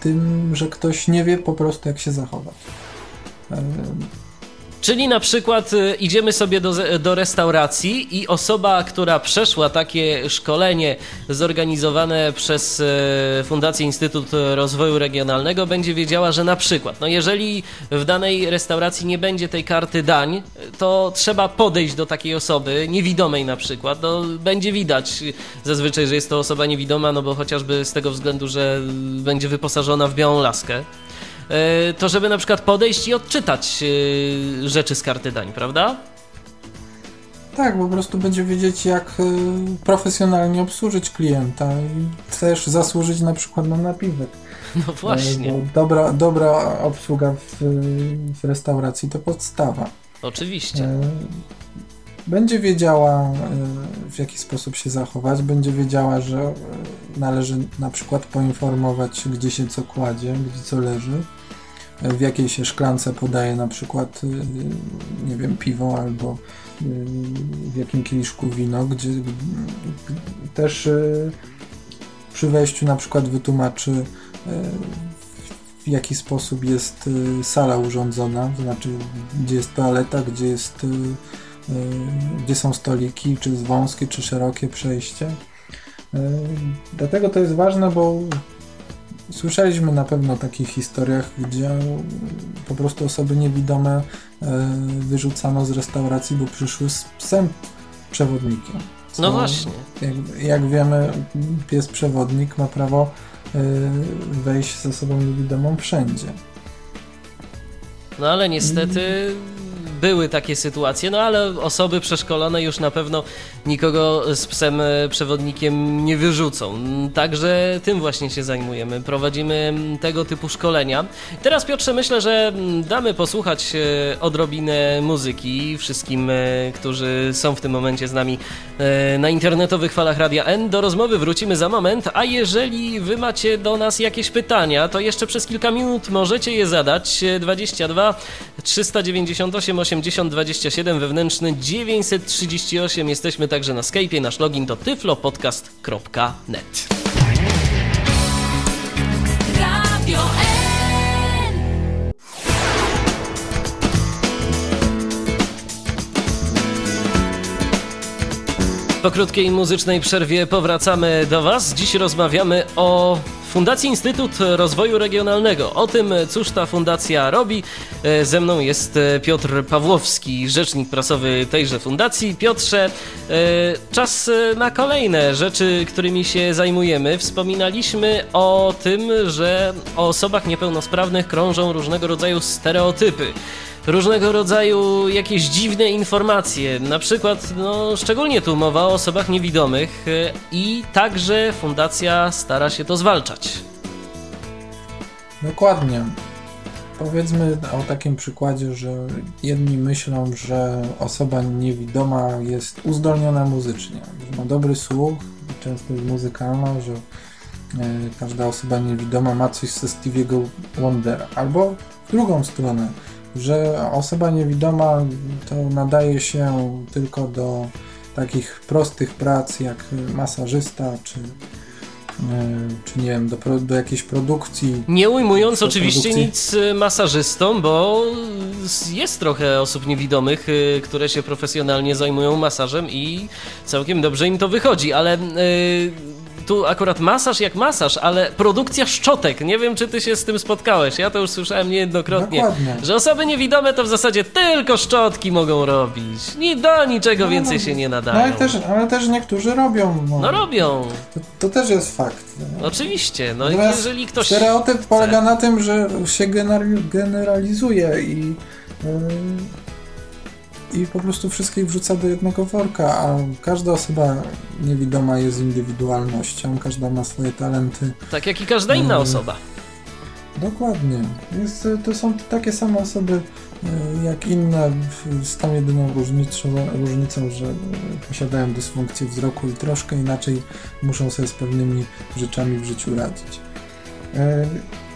tym, że ktoś nie wie po prostu jak się zachować. Y, Czyli na przykład y, idziemy sobie do, do restauracji i osoba, która przeszła takie szkolenie zorganizowane przez y, Fundację Instytut Rozwoju Regionalnego będzie wiedziała, że na przykład, no jeżeli w danej restauracji nie będzie tej karty dań, to trzeba podejść do takiej osoby, niewidomej na przykład, no będzie widać zazwyczaj, że jest to osoba niewidoma, no bo chociażby z tego względu, że będzie wyposażona w białą laskę. E, to żeby na przykład podejść i odczytać e, rzeczy z karty dań, prawda? Tak, po prostu będzie wiedzieć, jak e, profesjonalnie obsłużyć klienta i też zasłużyć na przykład na napiwek. No właśnie. Dobra, dobra obsługa w, w restauracji to podstawa. Oczywiście. Będzie wiedziała, w jaki sposób się zachować, będzie wiedziała, że należy na przykład poinformować, gdzie się co kładzie, gdzie co leży w jakiej się szklance podaje na przykład, y, nie wiem, piwo albo y, w jakim kieliszku wino, gdzie też y, przy wejściu na przykład wytłumaczy w jaki sposób jest sala urządzona, to znaczy gdzie jest toaleta, gdzie jest gdzie są stoliki, czy wąskie, czy szerokie przejście. Dlatego to jest ważne, bo Słyszeliśmy na pewno o takich historiach, gdzie po prostu osoby niewidome e, wyrzucano z restauracji, bo przyszły z psem przewodnikiem. Co, no właśnie. Jak, jak, wiemy, pies przewodnik ma prawo e, wejść z osobą niewidomą wszędzie. No ale niestety były takie sytuacje, no ale osoby przeszkolone już na pewno nikogo z psem e, przewodnikiem nie wyrzucą. Także tym właśnie się zajmujemy. Prowadzimy tego typu szkolenia. Teraz Piotrze myślę, że damy posłuchać e, odrobinę muzyki wszystkim, e, którzy są w tym momencie z nami na internetowych falach Radia N. Do rozmowy wrócimy za moment, a jeżeli wy macie do nas jakieś pytania, to jeszcze przez kilka minut możecie je zadać. 22 398 8027 wewnętrzny 938. Jesteśmy także na Skype'ie. Nasz login to tyflopodcast.net. Radio Po krótkiej muzycznej przerwie powracamy do Was. Dziś rozmawiamy o Fundacji Instytut Rozwoju Regionalnego. O tym, cóż ta fundacja robi. E, ze mną jest e, Piotr Pawłowski, rzecznik prasowy tejże fundacji. Piotrze, e, czas na kolejne rzeczy, którymi się zajmujemy. Wspominaliśmy o tym, że o osobach niepełnosprawnych krążą różnego rodzaju stereotypy różnego rodzaju jakieś dziwne informacje. Na przykład, no, szczególnie tu mowa o osobach niewidomych e, i także fundacja stara się to zwalczać. Dokładnie. Powiedzmy o takim przykładzie, że jedni myślą, że osoba niewidoma jest uzdolniona muzycznie, że ma dobry słuch, często jest muzykalna, że e, każda osoba niewidoma ma coś ze Stevie'ego Wondera. Albo w drugą stronę, że osoba niewidoma to nadaje się tylko do takich prostych prac jak masażysta czy e, czy nie wiem, do, do jakiejś produkcji. Nie ujmując oczywiście produkcji. nic e, masażystom, bo jest trochę osób niewidomych, e, które się profesjonalnie zajmują masażem i całkiem dobrze im to wychodzi, ale tu akurat masaż jak masaż, ale produkcja szczotek. Nie wiem, czy ty się z tym spotkałeś. Ja to już słyszałem niejednokrotnie. Dokładnie. Że osoby niewidome to w zasadzie tylko szczotki mogą robić. Ni do niczego no, więcej no, się nie nadają. No, ale, też, ale też niektórzy robią. No, no robią. To, to, też jest fakt. Oczywiście. No Natomiast jeżeli ktoś. Stereotyp chce... polega na tym, że się generalizuje i. Yy i po prostu wszystkich wrzuca do jednego worka, a każda osoba niewidoma jest indywidualnością, każda ma swoje talenty. Tak jak i każda inna e, osoba. Dokładnie. Jest, to są takie same osoby e, jak inne, z tą jedyną różnicą, różnicą, że posiadają dysfunkcję wzroku i troszkę inaczej muszą sobie z pewnymi rzeczami w życiu radzić.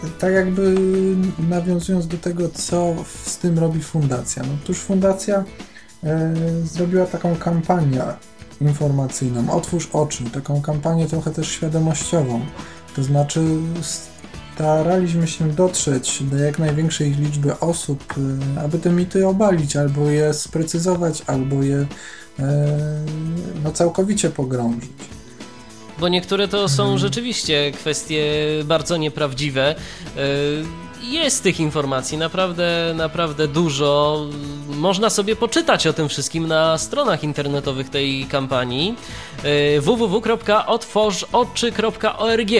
E, tak jakby nawiązując do tego, co z tym robi fundacja. No, otóż fundacja e, zrobiła taką kampanię informacyjną, otwórz oczy, taką kampanię trochę też świadomościową. To znaczy staraliśmy się dotrzeć do jak największej liczby osób, y, aby te mity obalić, albo je sprecyzować, albo je no, całkowicie pogrążyć. Bo niektóre to są rzeczywiście kwestie bardzo nieprawdziwe. Jest tych informacji naprawdę, naprawdę dużo. Można sobie poczytać o tym wszystkim na stronach internetowych tej kampanii www.otworzoczy.org.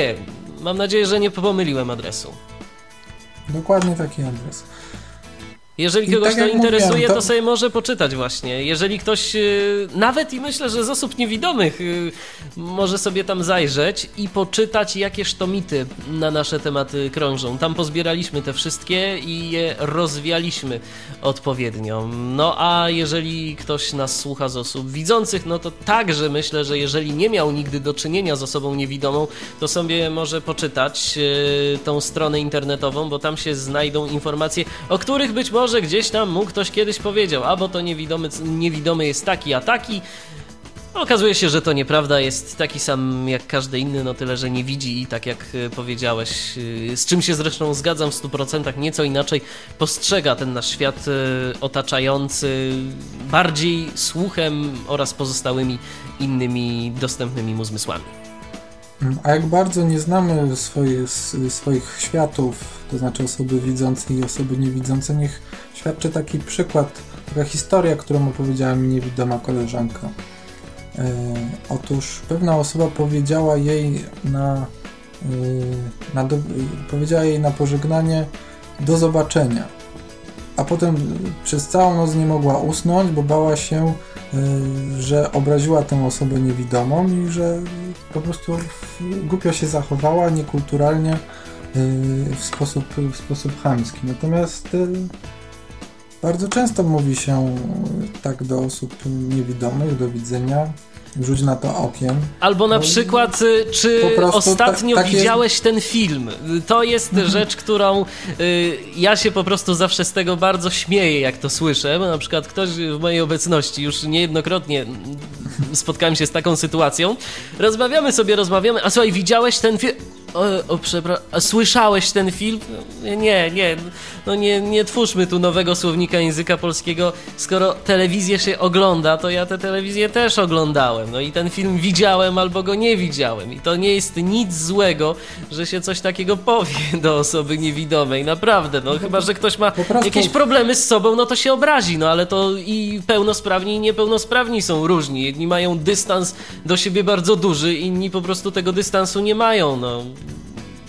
Mam nadzieję, że nie pomyliłem adresu. Dokładnie taki adres. Jeżeli kogoś tak to interesuje, to... to... sobie może poczytać właśnie. Jeżeli ktoś, y, nawet i myślę, że z osób niewidomych, y, może sobie tam zajrzeć i poczytać, jakie sztomity na nasze tematy krążą. Tam pozbieraliśmy te wszystkie i je rozwialiśmy odpowiednio. No a jeżeli ktoś nas słucha z osób widzących, no to także myślę, że jeżeli nie miał nigdy do czynienia z osobą niewidomą, to sobie może poczytać y, tą stronę internetową, bo tam się znajdą informacje, o których być może może gdzieś tam mu ktoś kiedyś powiedział, albo to niewidomy, niewidomy jest taki, a taki. Okazuje się, że to nieprawda, jest taki sam jak każdy inny, no tyle, że nie widzi i tak jak e, powiedziałeś, e, z czym się zresztą zgadzam w 100%, nieco inaczej postrzega ten nasz świat e, otaczający, bardziej słuchem oraz pozostałymi innymi dostępnymi mu zmysłami. A jak bardzo nie znamy swoich światów, to znaczy osoby widzące i osoby niewidzące, niech świadczy taki przykład, taka historia, którą opowiedziała mi niewidoma koleżanka. E, otóż pewna osoba powiedziała jej na, e, na do, powiedziała jej na pożegnanie do zobaczenia. A potem przez całą noc nie mogła usnąć, bo bała się, e, że obraziła tę osobę niewidomą i że po prostu głupio się zachowała, niekulturalnie, w sposób, w sposób chamski. Natomiast bardzo często mówi się tak do osób niewidomych, do widzenia, rzuć na to okiem. Albo na przykład, y, czy ostatnio ta, widziałeś ten film? To jest mhm. rzecz, którą y, ja się po prostu zawsze z tego bardzo śmieję, jak to słyszę, bo na przykład ktoś w mojej obecności już niejednokrotnie spotkałem się z taką sytuacją. Rozmawiamy sobie, rozmawiamy, a słuchaj, widziałeś ten film? O, o przepraszam, słyszałeś ten film? Nie, nie, no nie, nie twórzmy tu nowego słownika języka polskiego. Skoro telewizję się ogląda, to ja tę telewizję też oglądałem. No i ten film widziałem albo go nie widziałem. I to nie jest nic złego, że się coś takiego powie do osoby niewidomej. Naprawdę, no chyba, że ktoś ma jakieś problemy z sobą, no to się obrazi. No ale to i pełnosprawni i niepełnosprawni są różni. Jedni mają dystans do siebie bardzo duży, inni po prostu tego dystansu nie mają. No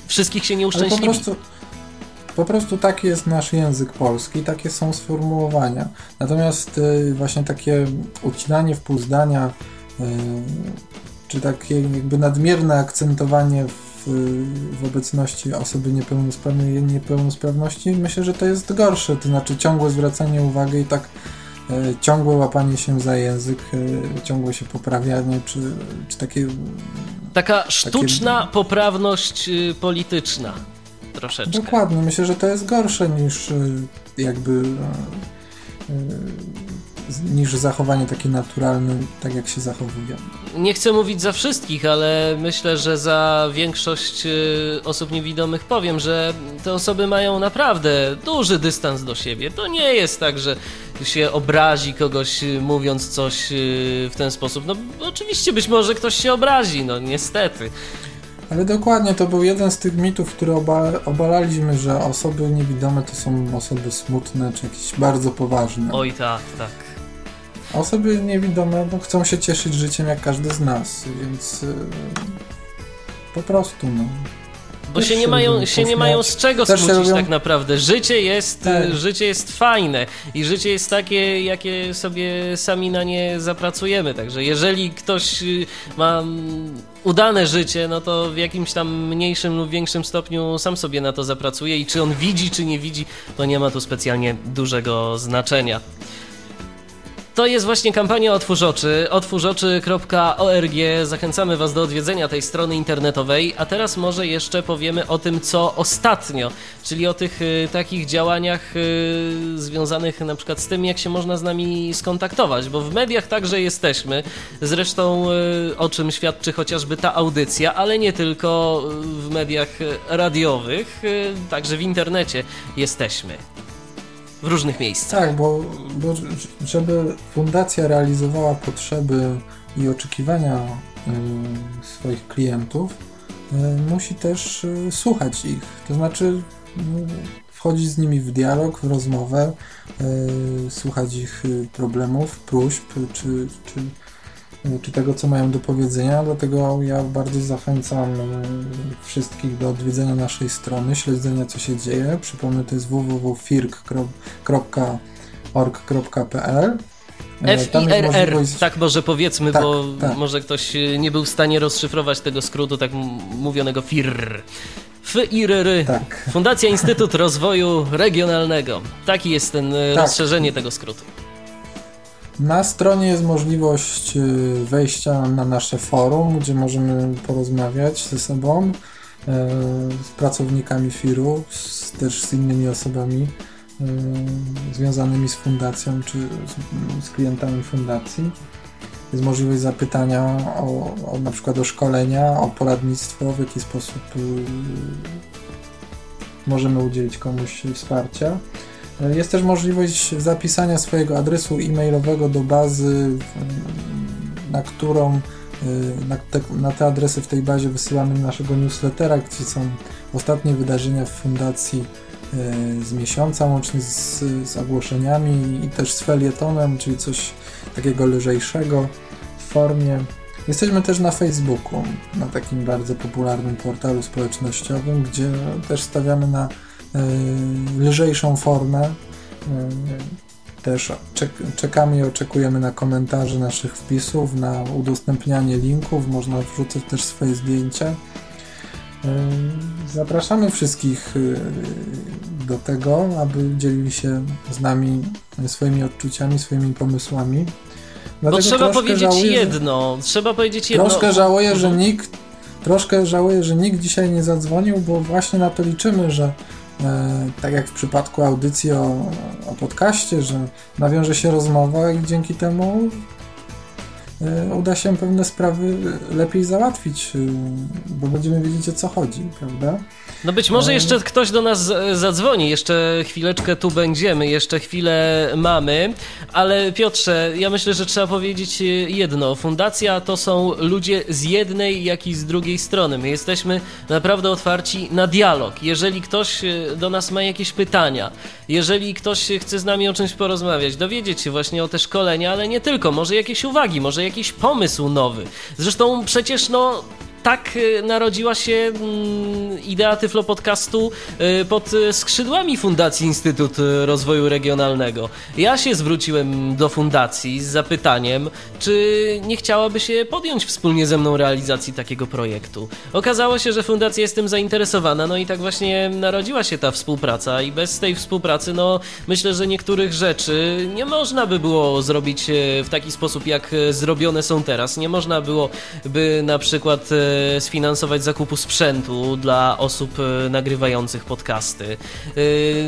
wszystkich się nie uszczęśliwi. Po prostu, po prostu taki jest nasz język polski, takie są sformułowania. Natomiast y, właśnie takie ucinanie w pół zdania, y, czy takie jakby nadmierne akcentowanie w, w obecności osoby niepełnosprawnej niepełnosprawności, myślę, że to jest gorsze. To znaczy ciągłe zwracanie uwagi i tak ciągłe łapanie się za język, ciągłe się poprawianie, czy, czy takie Taka sztuczna takie... poprawność y, polityczna. Troszeczkę. Dokładnie. Myślę, że to jest gorsze niż y, jakby y, niż zachowanie takie naturalne, tak jak się zachowuje. Nie chcę mówić za wszystkich, ale myślę, że za większość osób niewidomych powiem, że te osoby mają naprawdę duży dystans do siebie. To nie jest tak, że się obrazi kogoś y, mówiąc coś y, w ten sposób. No oczywiście być może ktoś się obrazi, no niestety. Ale dokładnie, to był jeden z tych mitów, które oba, obalaliśmy, że osoby niewidome to są osoby smutne, czy jakieś bardzo poważne. Oj tak, tak. Osoby niewidome no, chcą się cieszyć życiem jak każdy z nas, więc yy, po prostu no. Bo się nie, mają, się nie mają z czego Też smucić tak naprawdę. Życie jest, tak. życie jest fajne i życie jest takie, jakie sobie sami na nie zapracujemy. Także jeżeli ktoś y, ma udane życie, no to w jakimś tam mniejszym lub większym stopniu sam sobie na to zapracuje i czy on widzi, czy nie widzi, to nie ma tu specjalnie dużego znaczenia. To jest właśnie kampania Otwórz Oczy, otwórzoczy.org. Zachęcamy Was do odwiedzenia tej strony internetowej, a teraz może jeszcze powiemy o tym, co ostatnio, czyli o tych y, takich działaniach y, związanych na przykład z tym, jak się można z nami skontaktować, bo w mediach także jesteśmy, zresztą y, o czym świadczy chociażby ta audycja, ale nie tylko w mediach radiowych, y, także w internecie jesteśmy w różnych miejscach. Tak, bo, bo żeby fundacja realizowała potrzeby i oczekiwania y, swoich klientów, y, musi też y, słuchać ich. To znaczy wchodzić z nimi w dialog, w rozmowę, słuchać ich problemów, próśb czy, czy czy tego, co mają do powiedzenia, dlatego ja bardzo zachęcam e, wszystkich do odwiedzenia naszej strony, śledzenia, co się dzieje. Przypomnę, to jest www.firk.org.pl FIRR, tak może powiedzmy, tak, bo tak. może ktoś e, nie był w stanie rozszyfrować tego skrótu tak mówionego FIRR. FIRR, tak. Fundacja Instytut Rozwoju Regionalnego. Taki jest ten e, tak. rozszerzenie tego skrótu. Na stronie jest możliwość y, wejścia na nasze forum, gdzie możemy porozmawiać ze sobą, y, z pracownikami FIR-u, z, też z innymi osobami y, związanymi z fundacją czy z, z klientami fundacji. Jest możliwość zapytania o, o na przykład o szkolenia, o poradnictwo, w jaki sposób możemy udzielić komuś wsparcia. Jest też możliwość zapisania swojego adresu e-mailowego do bazy, na którą na te, na te adresy w tej bazie wysyłamy naszego newslettera, gdzie są ostatnie wydarzenia w fundacji e, z miesiąca, łącznie z, z ogłoszeniami i też z felietonem, czyli coś takiego lżejszego w formie. Jesteśmy też na Facebooku, na takim bardzo popularnym portalu społecznościowym, gdzie też stawiamy na E, lżejszą formę. E, też czekamy i oczekujemy na komentarze naszych wpisów, na udostępnianie linków, można wrzucać też swoje zdjęcia. E, zapraszamy wszystkich do tego, aby dzielili się z nami swoimi odczuciami, swoimi pomysłami. Dlatego Bo trzeba powiedzieć żałuję, jedno, trzeba powiedzieć jedno. Troszkę żałuję, że nikt troszkę żałuję, że nikt dzisiaj nie zadzwonił, bo właśnie na to liczymy, że tak jak w przypadku audycji o, o podcaście, że nawiąże się rozmowa i dzięki temu e, uda się pewne sprawy lepiej załatwić, e, bo będziemy wiedzieć o co chodzi, prawda? No być może jeszcze ktoś do nas zadzwoni, jeszcze chwileczkę tu będziemy, jeszcze chwilę mamy, ale Piotrze, ja myślę, że trzeba powiedzieć jedno. Fundacja to są ludzie z jednej, jak i z drugiej strony. My jesteśmy naprawdę otwarci na dialog. Jeżeli ktoś e, do nas ma jakieś pytania, jeżeli ktoś chce z nami o czymś porozmawiać, dowiedzieć się właśnie o te szkolenia, ale nie tylko, może jakieś uwagi, może jakiś pomysł nowy. Zresztą przecież no tak y, narodziła się mm, idea Tyflo Podcastu y, pod skrzydłami Fundacji Instytut Rozwoju Regionalnego. Ja się zwróciłem do fundacji z zapytaniem, czy nie chciałaby się podjąć wspólnie ze mną realizacji takiego projektu. Okazało się, że fundacja jest tym zainteresowana, no i tak właśnie narodziła się ta współpraca i bez tej współpracy, no myślę, że niektórych rzeczy nie można by było zrobić e, w taki sposób, jak zrobione są teraz. Nie można było by na przykład E, sfinansować zakupu sprzętu dla osób e, nagrywających podcasty. E,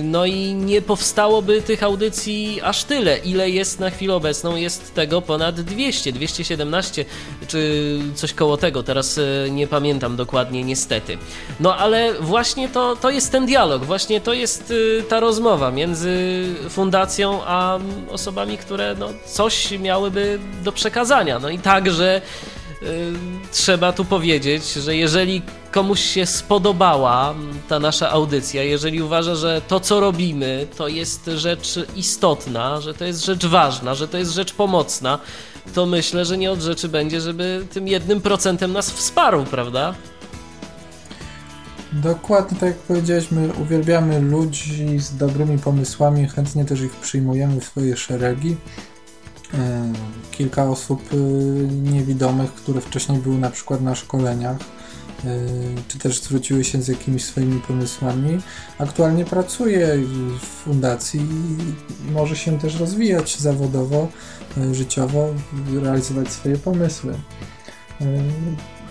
no i nie powstałoby tych audycji aż tyle, ile jest na chwilę obecną. Jest tego ponad 200, 217 czy coś koło tego. Teraz nie pamiętam dokładnie, niestety. No ale właśnie to, to jest ten dialog, właśnie to jest ta rozmowa między fundacją a osobami, które no, coś miałyby do przekazania. No i także trzeba tu powiedzieć, że jeżeli komuś się spodobała ta nasza audycja, jeżeli uważa, że to co robimy to jest rzecz istotna, że to jest rzecz ważna, że to jest rzecz pomocna, to myślę, że nie od rzeczy będzie, żeby tym jednym procentem nas wsparł, prawda? Dokładnie tak jak powiedzieliśmy, uwielbiamy ludzi z dobrymi pomysłami, chętnie też ich przyjmujemy w swoje szeregi. E, kilka osób e, niewidomych, które wcześniej były na przykład na szkoleniach, czy też zwróciły się z jakimiś swoimi pomysłami. Aktualnie pracuje w fundacji i może się też rozwijać zawodowo, życiowo, realizować swoje pomysły.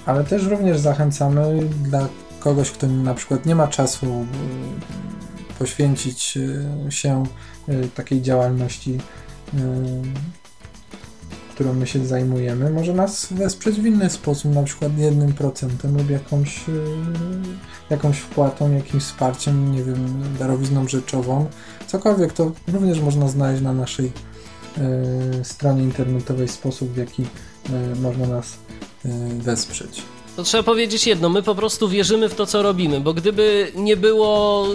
Ale też również zachęcamy dla kogoś, kto na przykład nie ma czasu poświęcić się takiej działalności którą my się zajmujemy, może nas wesprzeć w inny sposób, na przykład jednym procentem lub jakąś, y, jakąś wpłatą, jakimś wsparciem, nie wiem, darowizną rzeczową. Cokolwiek to również można znaleźć na naszej y, stronie internetowej sposób, w jaki y, można nas wesprzeć to trzeba powiedzieć jedno, my po prostu wierzymy w to, co robimy, bo gdyby nie było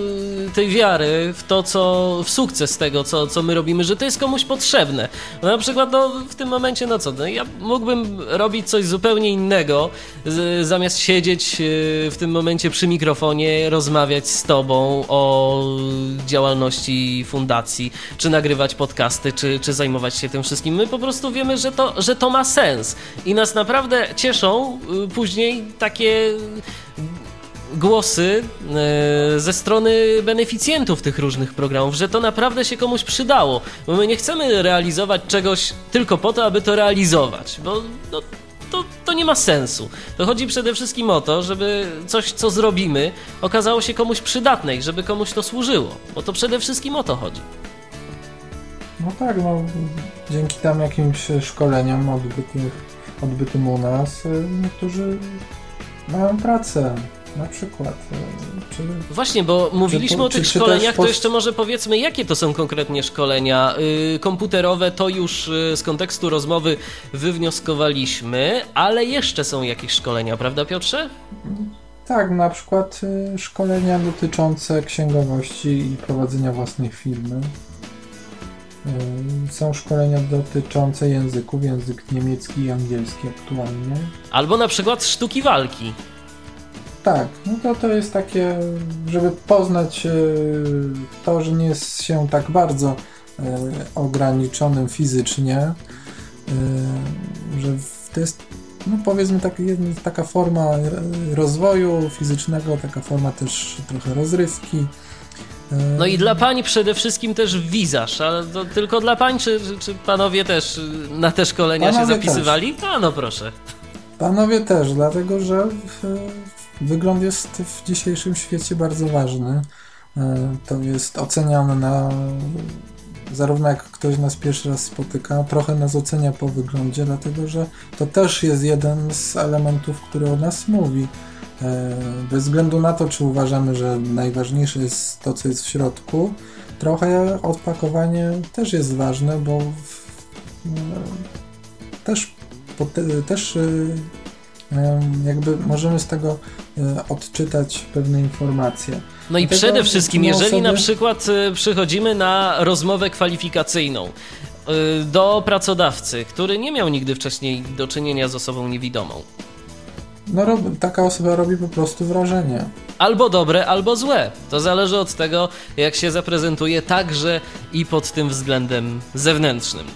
y, tej wiary w to, co, w sukces tego, co, co my robimy, że to jest komuś potrzebne. No na przykład, no w tym momencie, no co, no, ja mógłbym robić coś zupełnie innego, z, zamiast siedzieć y, w tym momencie przy mikrofonie, rozmawiać z tobą o działalności fundacji, czy nagrywać podcasty, czy, czy zajmować się tym wszystkim. My po prostu wiemy, że to, że to ma sens i nas naprawdę cieszą y, takie głosy e, ze strony beneficjentów tych różnych programów, że to naprawdę się komuś przydało, bo my nie chcemy realizować czegoś tylko po to, aby to realizować, bo no, to, to nie ma sensu. To chodzi przede wszystkim o to, żeby coś, co zrobimy, okazało się komuś przydatne i żeby komuś to służyło, bo to przede wszystkim o to chodzi. No tak, no dzięki tam jakimś szkoleniom odbytym, odbytym u nas, y, niektórzy mają pracę. Na przykład. Y, czy, Właśnie, bo mówiliśmy czy, o tych czy, szkoleniach, to jeszcze może powiedzmy, jakie to są konkretnie szkolenia. Yy, komputerowe to już yy, z kontekstu rozmowy wywnioskowaliśmy, ale jeszcze są jakieś szkolenia, prawda Piotrze? Tak, na przykład y, szkolenia dotyczące księgowości i prowadzenia własnej firmy. Są szkolenia dotyczące języków, język niemiecki i angielski aktualnie. Albo na przykład sztuki walki. Tak, no to to jest takie, żeby poznać e, to, że nie jest się tak bardzo e, ograniczonym fizycznie, e, że to jest no powiedzmy tak, taka forma rozwoju fizycznego, taka forma też trochę rozrywki. No i dla pań przede wszystkim też wizarz, ale to tylko dla pań, czy, czy panowie też na te szkolenia panowie się zapisywali? Też. A no proszę. Panowie też, dlatego że wygląd jest w dzisiejszym świecie bardzo ważny. E, to jest oceniane na zarówno jak ktoś nas pierwszy raz spotyka, trochę nas ocenia po wyglądzie, dlatego że to też jest jeden z elementów, który o nas mówi. E, bez względu na to, czy uważamy, że najważniejsze jest to, co jest w środku, trochę odpakowanie też jest ważne, bo w, też, też e, jakby możemy z tego odczytać pewne informacje. No i przede wszystkim, jeżeli osoby... na przykład przychodzimy na rozmowę kwalifikacyjną do pracodawcy, który nie miał nigdy wcześniej do czynienia z osobą niewidomą, no, taka osoba robi po prostu wrażenie. Albo dobre, albo złe. To zależy od tego, jak się zaprezentuje także i pod tym względem zewnętrznym.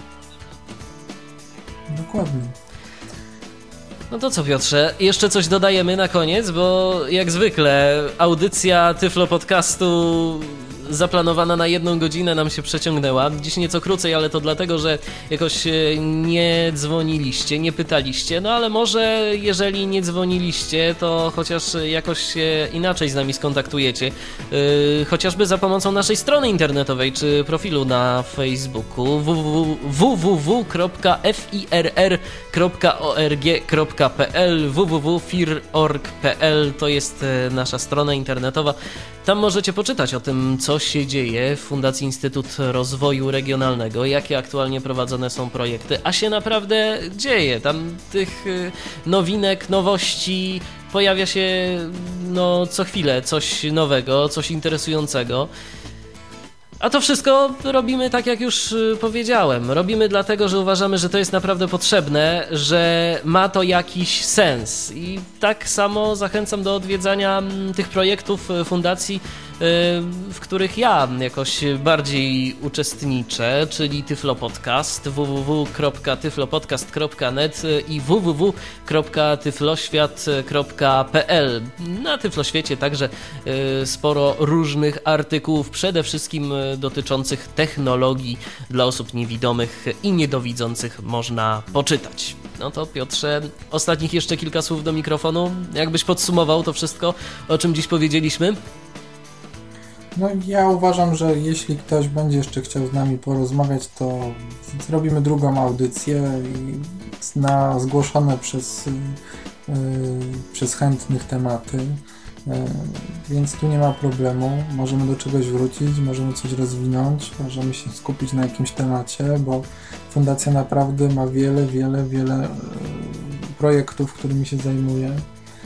Dokładnie. No to co Piotrze, jeszcze coś dodajemy na koniec, bo jak zwykle audycja Tyflo Podcastu zaplanowana na jedną godzinę nam się przeciągnęła. Dziś nieco krócej, ale to dlatego, że jakoś e, nie dzwoniliście, nie pytaliście. No ale może jeżeli nie dzwoniliście, to chociaż jakoś się inaczej z nami skontaktujecie. Yy, chociażby za pomocą naszej strony internetowej czy profilu na Facebooku www.firr.org.pl www.fir.org.pl to jest e, nasza strona internetowa. Tam możecie poczytać o tym, co się dzieje w Fundacji Instytut Rozwoju Regionalnego, jakie aktualnie prowadzone są projekty, a się naprawdę dzieje. Tam tych y, nowinek, nowości pojawia się no, co chwilę coś nowego, coś interesującego. A to wszystko robimy tak, jak już y, powiedziałem. Robimy dlatego, że uważamy, że to jest naprawdę potrzebne, że ma to jakiś sens. I tak samo zachęcam do odwiedzania mm, tych projektów y, fundacji w których ja jakoś bardziej uczestniczę, czyli Tyflo Podcast, www.tyflopodcast.net i www.tyfloświat.pl. Na Tyfloświecie także sporo różnych artykułów, przede wszystkim dotyczących technologii dla osób niewidomych i niedowidzących można poczytać. No to Piotrze, ostatnich jeszcze kilka słów do mikrofonu. Jakbyś podsumował to wszystko, o czym dziś powiedzieliśmy? No ja uważam, że jeśli ktoś będzie jeszcze chciał z nami porozmawiać, to zrobimy drugą audycję na zgłoszone przez, yy, przez chętnych tematy. Yy, więc tu nie ma problemu. Możemy do czegoś wrócić, możemy coś rozwinąć, możemy się skupić na jakimś temacie, bo Fundacja naprawdę ma wiele, wiele, wiele yy, projektów, którymi się zajmuje.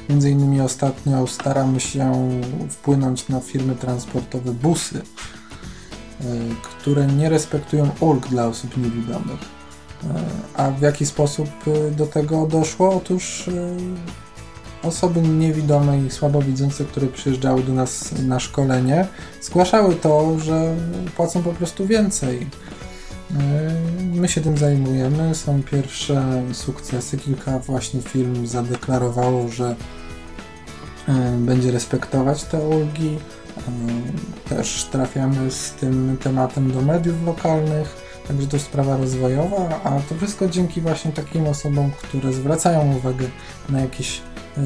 Między innymi ostatnio staramy się wpłynąć na firmy transportowe busy, e, które nie respektują ulg dla osób niewidomych. E, a w jaki sposób e, do tego doszło? Otóż osoby niewidome i słabowidzące, które przyjeżdżały do nas na szkolenie, zgłaszały to, że płacą po prostu więcej. My się tym zajmujemy. Są pierwsze sukcesy. Kilka właśnie firm zadeklarowało, że e, będzie respektować te ulgi. E, też trafiamy z tym tematem do mediów lokalnych, także to sprawa rozwojowa, a to wszystko dzięki właśnie takim osobom, które zwracają uwagę na jakiś e,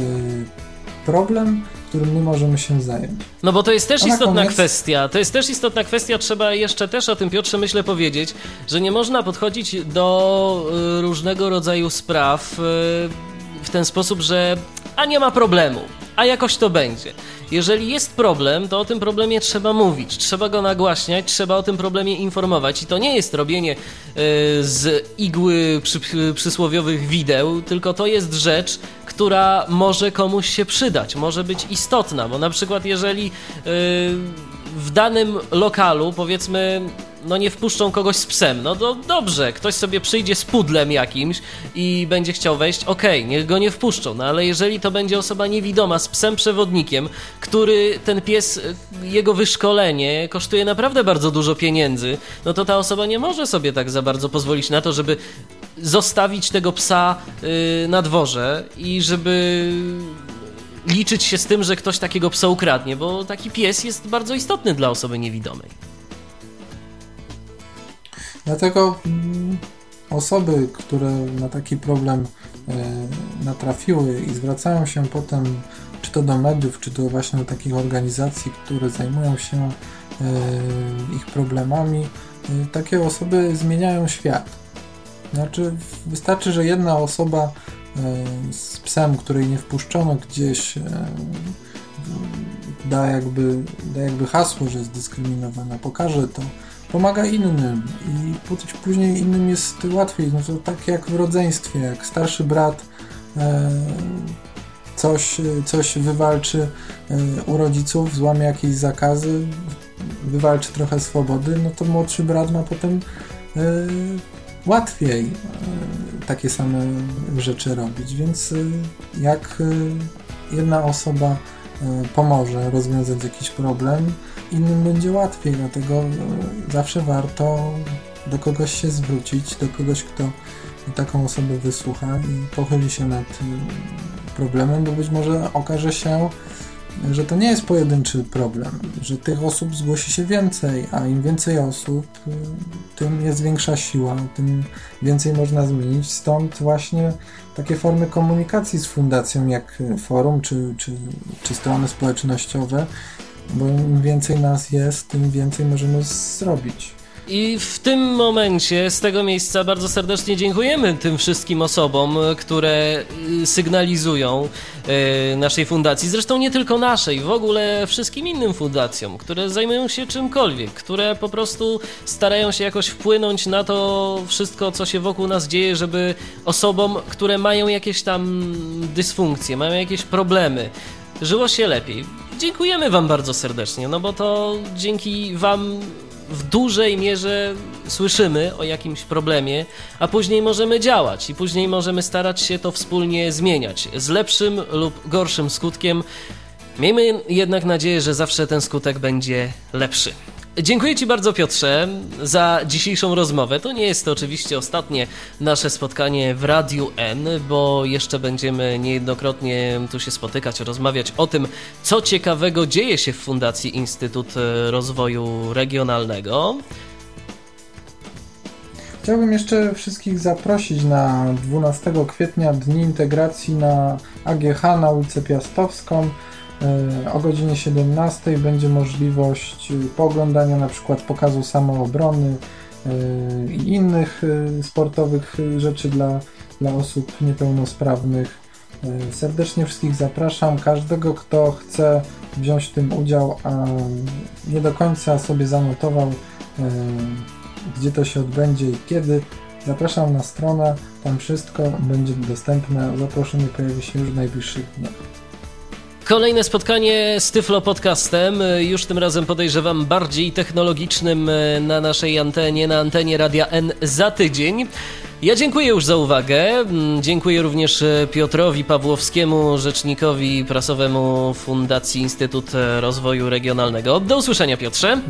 problem, którym my możemy się zająć. No bo to jest też istotna koniec... kwestia. To jest też istotna kwestia, trzeba jeszcze też o tym Piotrze myślę powiedzieć, że nie można podchodzić do y, różnego rodzaju spraw y, w ten sposób, że a nie ma problemu, a jakoś to będzie. Jeżeli jest problem, to o tym problemie trzeba mówić, trzeba go nagłaśniać, trzeba o tym problemie informować. I to nie jest robienie y, z igły przy, przysłowiowych wideł, tylko to jest rzecz, która może komuś się przydać, może być istotna, bo na przykład jeżeli yy, w danym lokalu, powiedzmy, no nie wpuszczą kogoś z psem, no to dobrze, ktoś sobie przyjdzie z pudlem jakimś i będzie chciał wejść, okej, okay, niech go nie wpuszczą, no ale jeżeli to będzie osoba niewidoma z psem przewodnikiem, który ten pies, jego wyszkolenie kosztuje naprawdę bardzo dużo pieniędzy, no to ta osoba nie może sobie tak za bardzo pozwolić na to, żeby zostawić tego psa yy, na dworze i żeby liczyć się z tym, że ktoś takiego psa ukradnie, bo taki pies jest bardzo istotny dla osoby niewidomej. Dlatego mm, osoby, które na taki problem y, natrafiły i zwracają się potem czy to do mediów, czy to właśnie do takich organizacji, które zajmują się y, ich problemami, y, takie osoby zmieniają świat znaczy, wystarczy, że jedna osoba e, z psem, której nie wpuszczono gdzieś, e, da jakby, da jakby hasło, że jest dyskryminowana, pokaże to, pomaga innym i później innym jest łatwiej. No to tak jak w rodzeństwie, jak starszy brat e, coś, coś wywalczy u rodziców, złamie jakieś zakazy, wywalczy trochę swobody, no to młodszy brat ma potem łatwiej e, takie same rzeczy robić, więc e, jak e, jedna osoba pomoże rozwiązać jakiś problem, innym będzie łatwiej, dlatego zawsze warto do kogoś się zwrócić, do kogoś, kto taką osobę wysłucha i pochyli się nad problemem, bo być może okaże się, że to nie jest pojedynczy problem, że tych osób zgłosi się więcej, a im więcej osób, tym jest większa siła, tym więcej można zmienić. Stąd właśnie takie formy komunikacji z fundacją, jak forum czy, czy, czy strony społecznościowe, bo im więcej nas jest, tym więcej możemy zrobić. I w tym momencie z tego miejsca bardzo serdecznie dziękujemy tym wszystkim osobom, które y, sygnalizują y, naszej fundacji. Zresztą nie tylko naszej, w ogóle wszystkim innym fundacjom, które zajmują się czymkolwiek, które po prostu starają się jakoś wpłynąć na to wszystko, co się wokół nas dzieje, żeby osobom, które mają jakieś tam dysfunkcje, mają jakieś problemy, żyło się lepiej. Dziękujemy Wam bardzo serdecznie, no bo to dzięki Wam w dużej mierze słyszymy o jakimś problemie, a później możemy działać i później możemy starać się to wspólnie zmieniać z lepszym lub gorszym skutkiem. Miejmy jednak nadzieję, że zawsze ten skutek będzie lepszy. Dziękuję Ci bardzo, Piotrze, za dzisiejszą rozmowę. To nie jest to oczywiście ostatnie nasze spotkanie w Radiu N, bo jeszcze będziemy niejednokrotnie tu się spotykać, rozmawiać o tym, co ciekawego dzieje się w Fundacji Instytut Rozwoju Regionalnego. Chciałbym jeszcze wszystkich zaprosić na 12 kwietnia Dni Integracji na AGH na ulicę Piastowską. E, o godzinie 17 będzie możliwość pooglądania na przykład pokazu samoobrony e, i innych e, sportowych rzeczy dla, dla osób niepełnosprawnych. Serdecznie wszystkich zapraszam. Każdego, kto chce wziąć w tym udział, a nie do końca sobie zanotował, gdzie to się odbędzie i kiedy, zapraszam na stronę. Tam wszystko będzie dostępne. Zaproszenie pojawi się już w najbliższych dniach. Kolejne spotkanie z Tyflo Podcastem, już tym razem podejrzewam bardziej technologicznym e, na naszej antenie, na antenie Radia N za tydzień. Ja dziękuję już za uwagę. Mm, dziękuję również e, Piotrowi Pawłowskiemu, rzecznikowi prasowemu Fundacji Instytut Rozwoju Regionalnego. Do usłyszenia, Piotrze.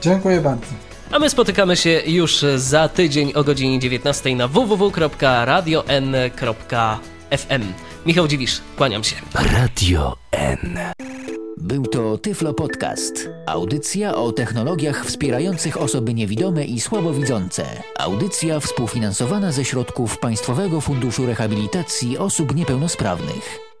Dziękuję bardzo. A my spotykamy się już za tydzień o godzinie 19 na www.radion.fm. Michał Dziwisz, kłaniam się. Radio N. Był to Tyflo Podcast. Audycja o technologiach wspierających osoby niewidome i słabowidzące. Audycja współfinansowana ze środków Państwowego Funduszu Rehabilitacji Osób Niepełnosprawnych.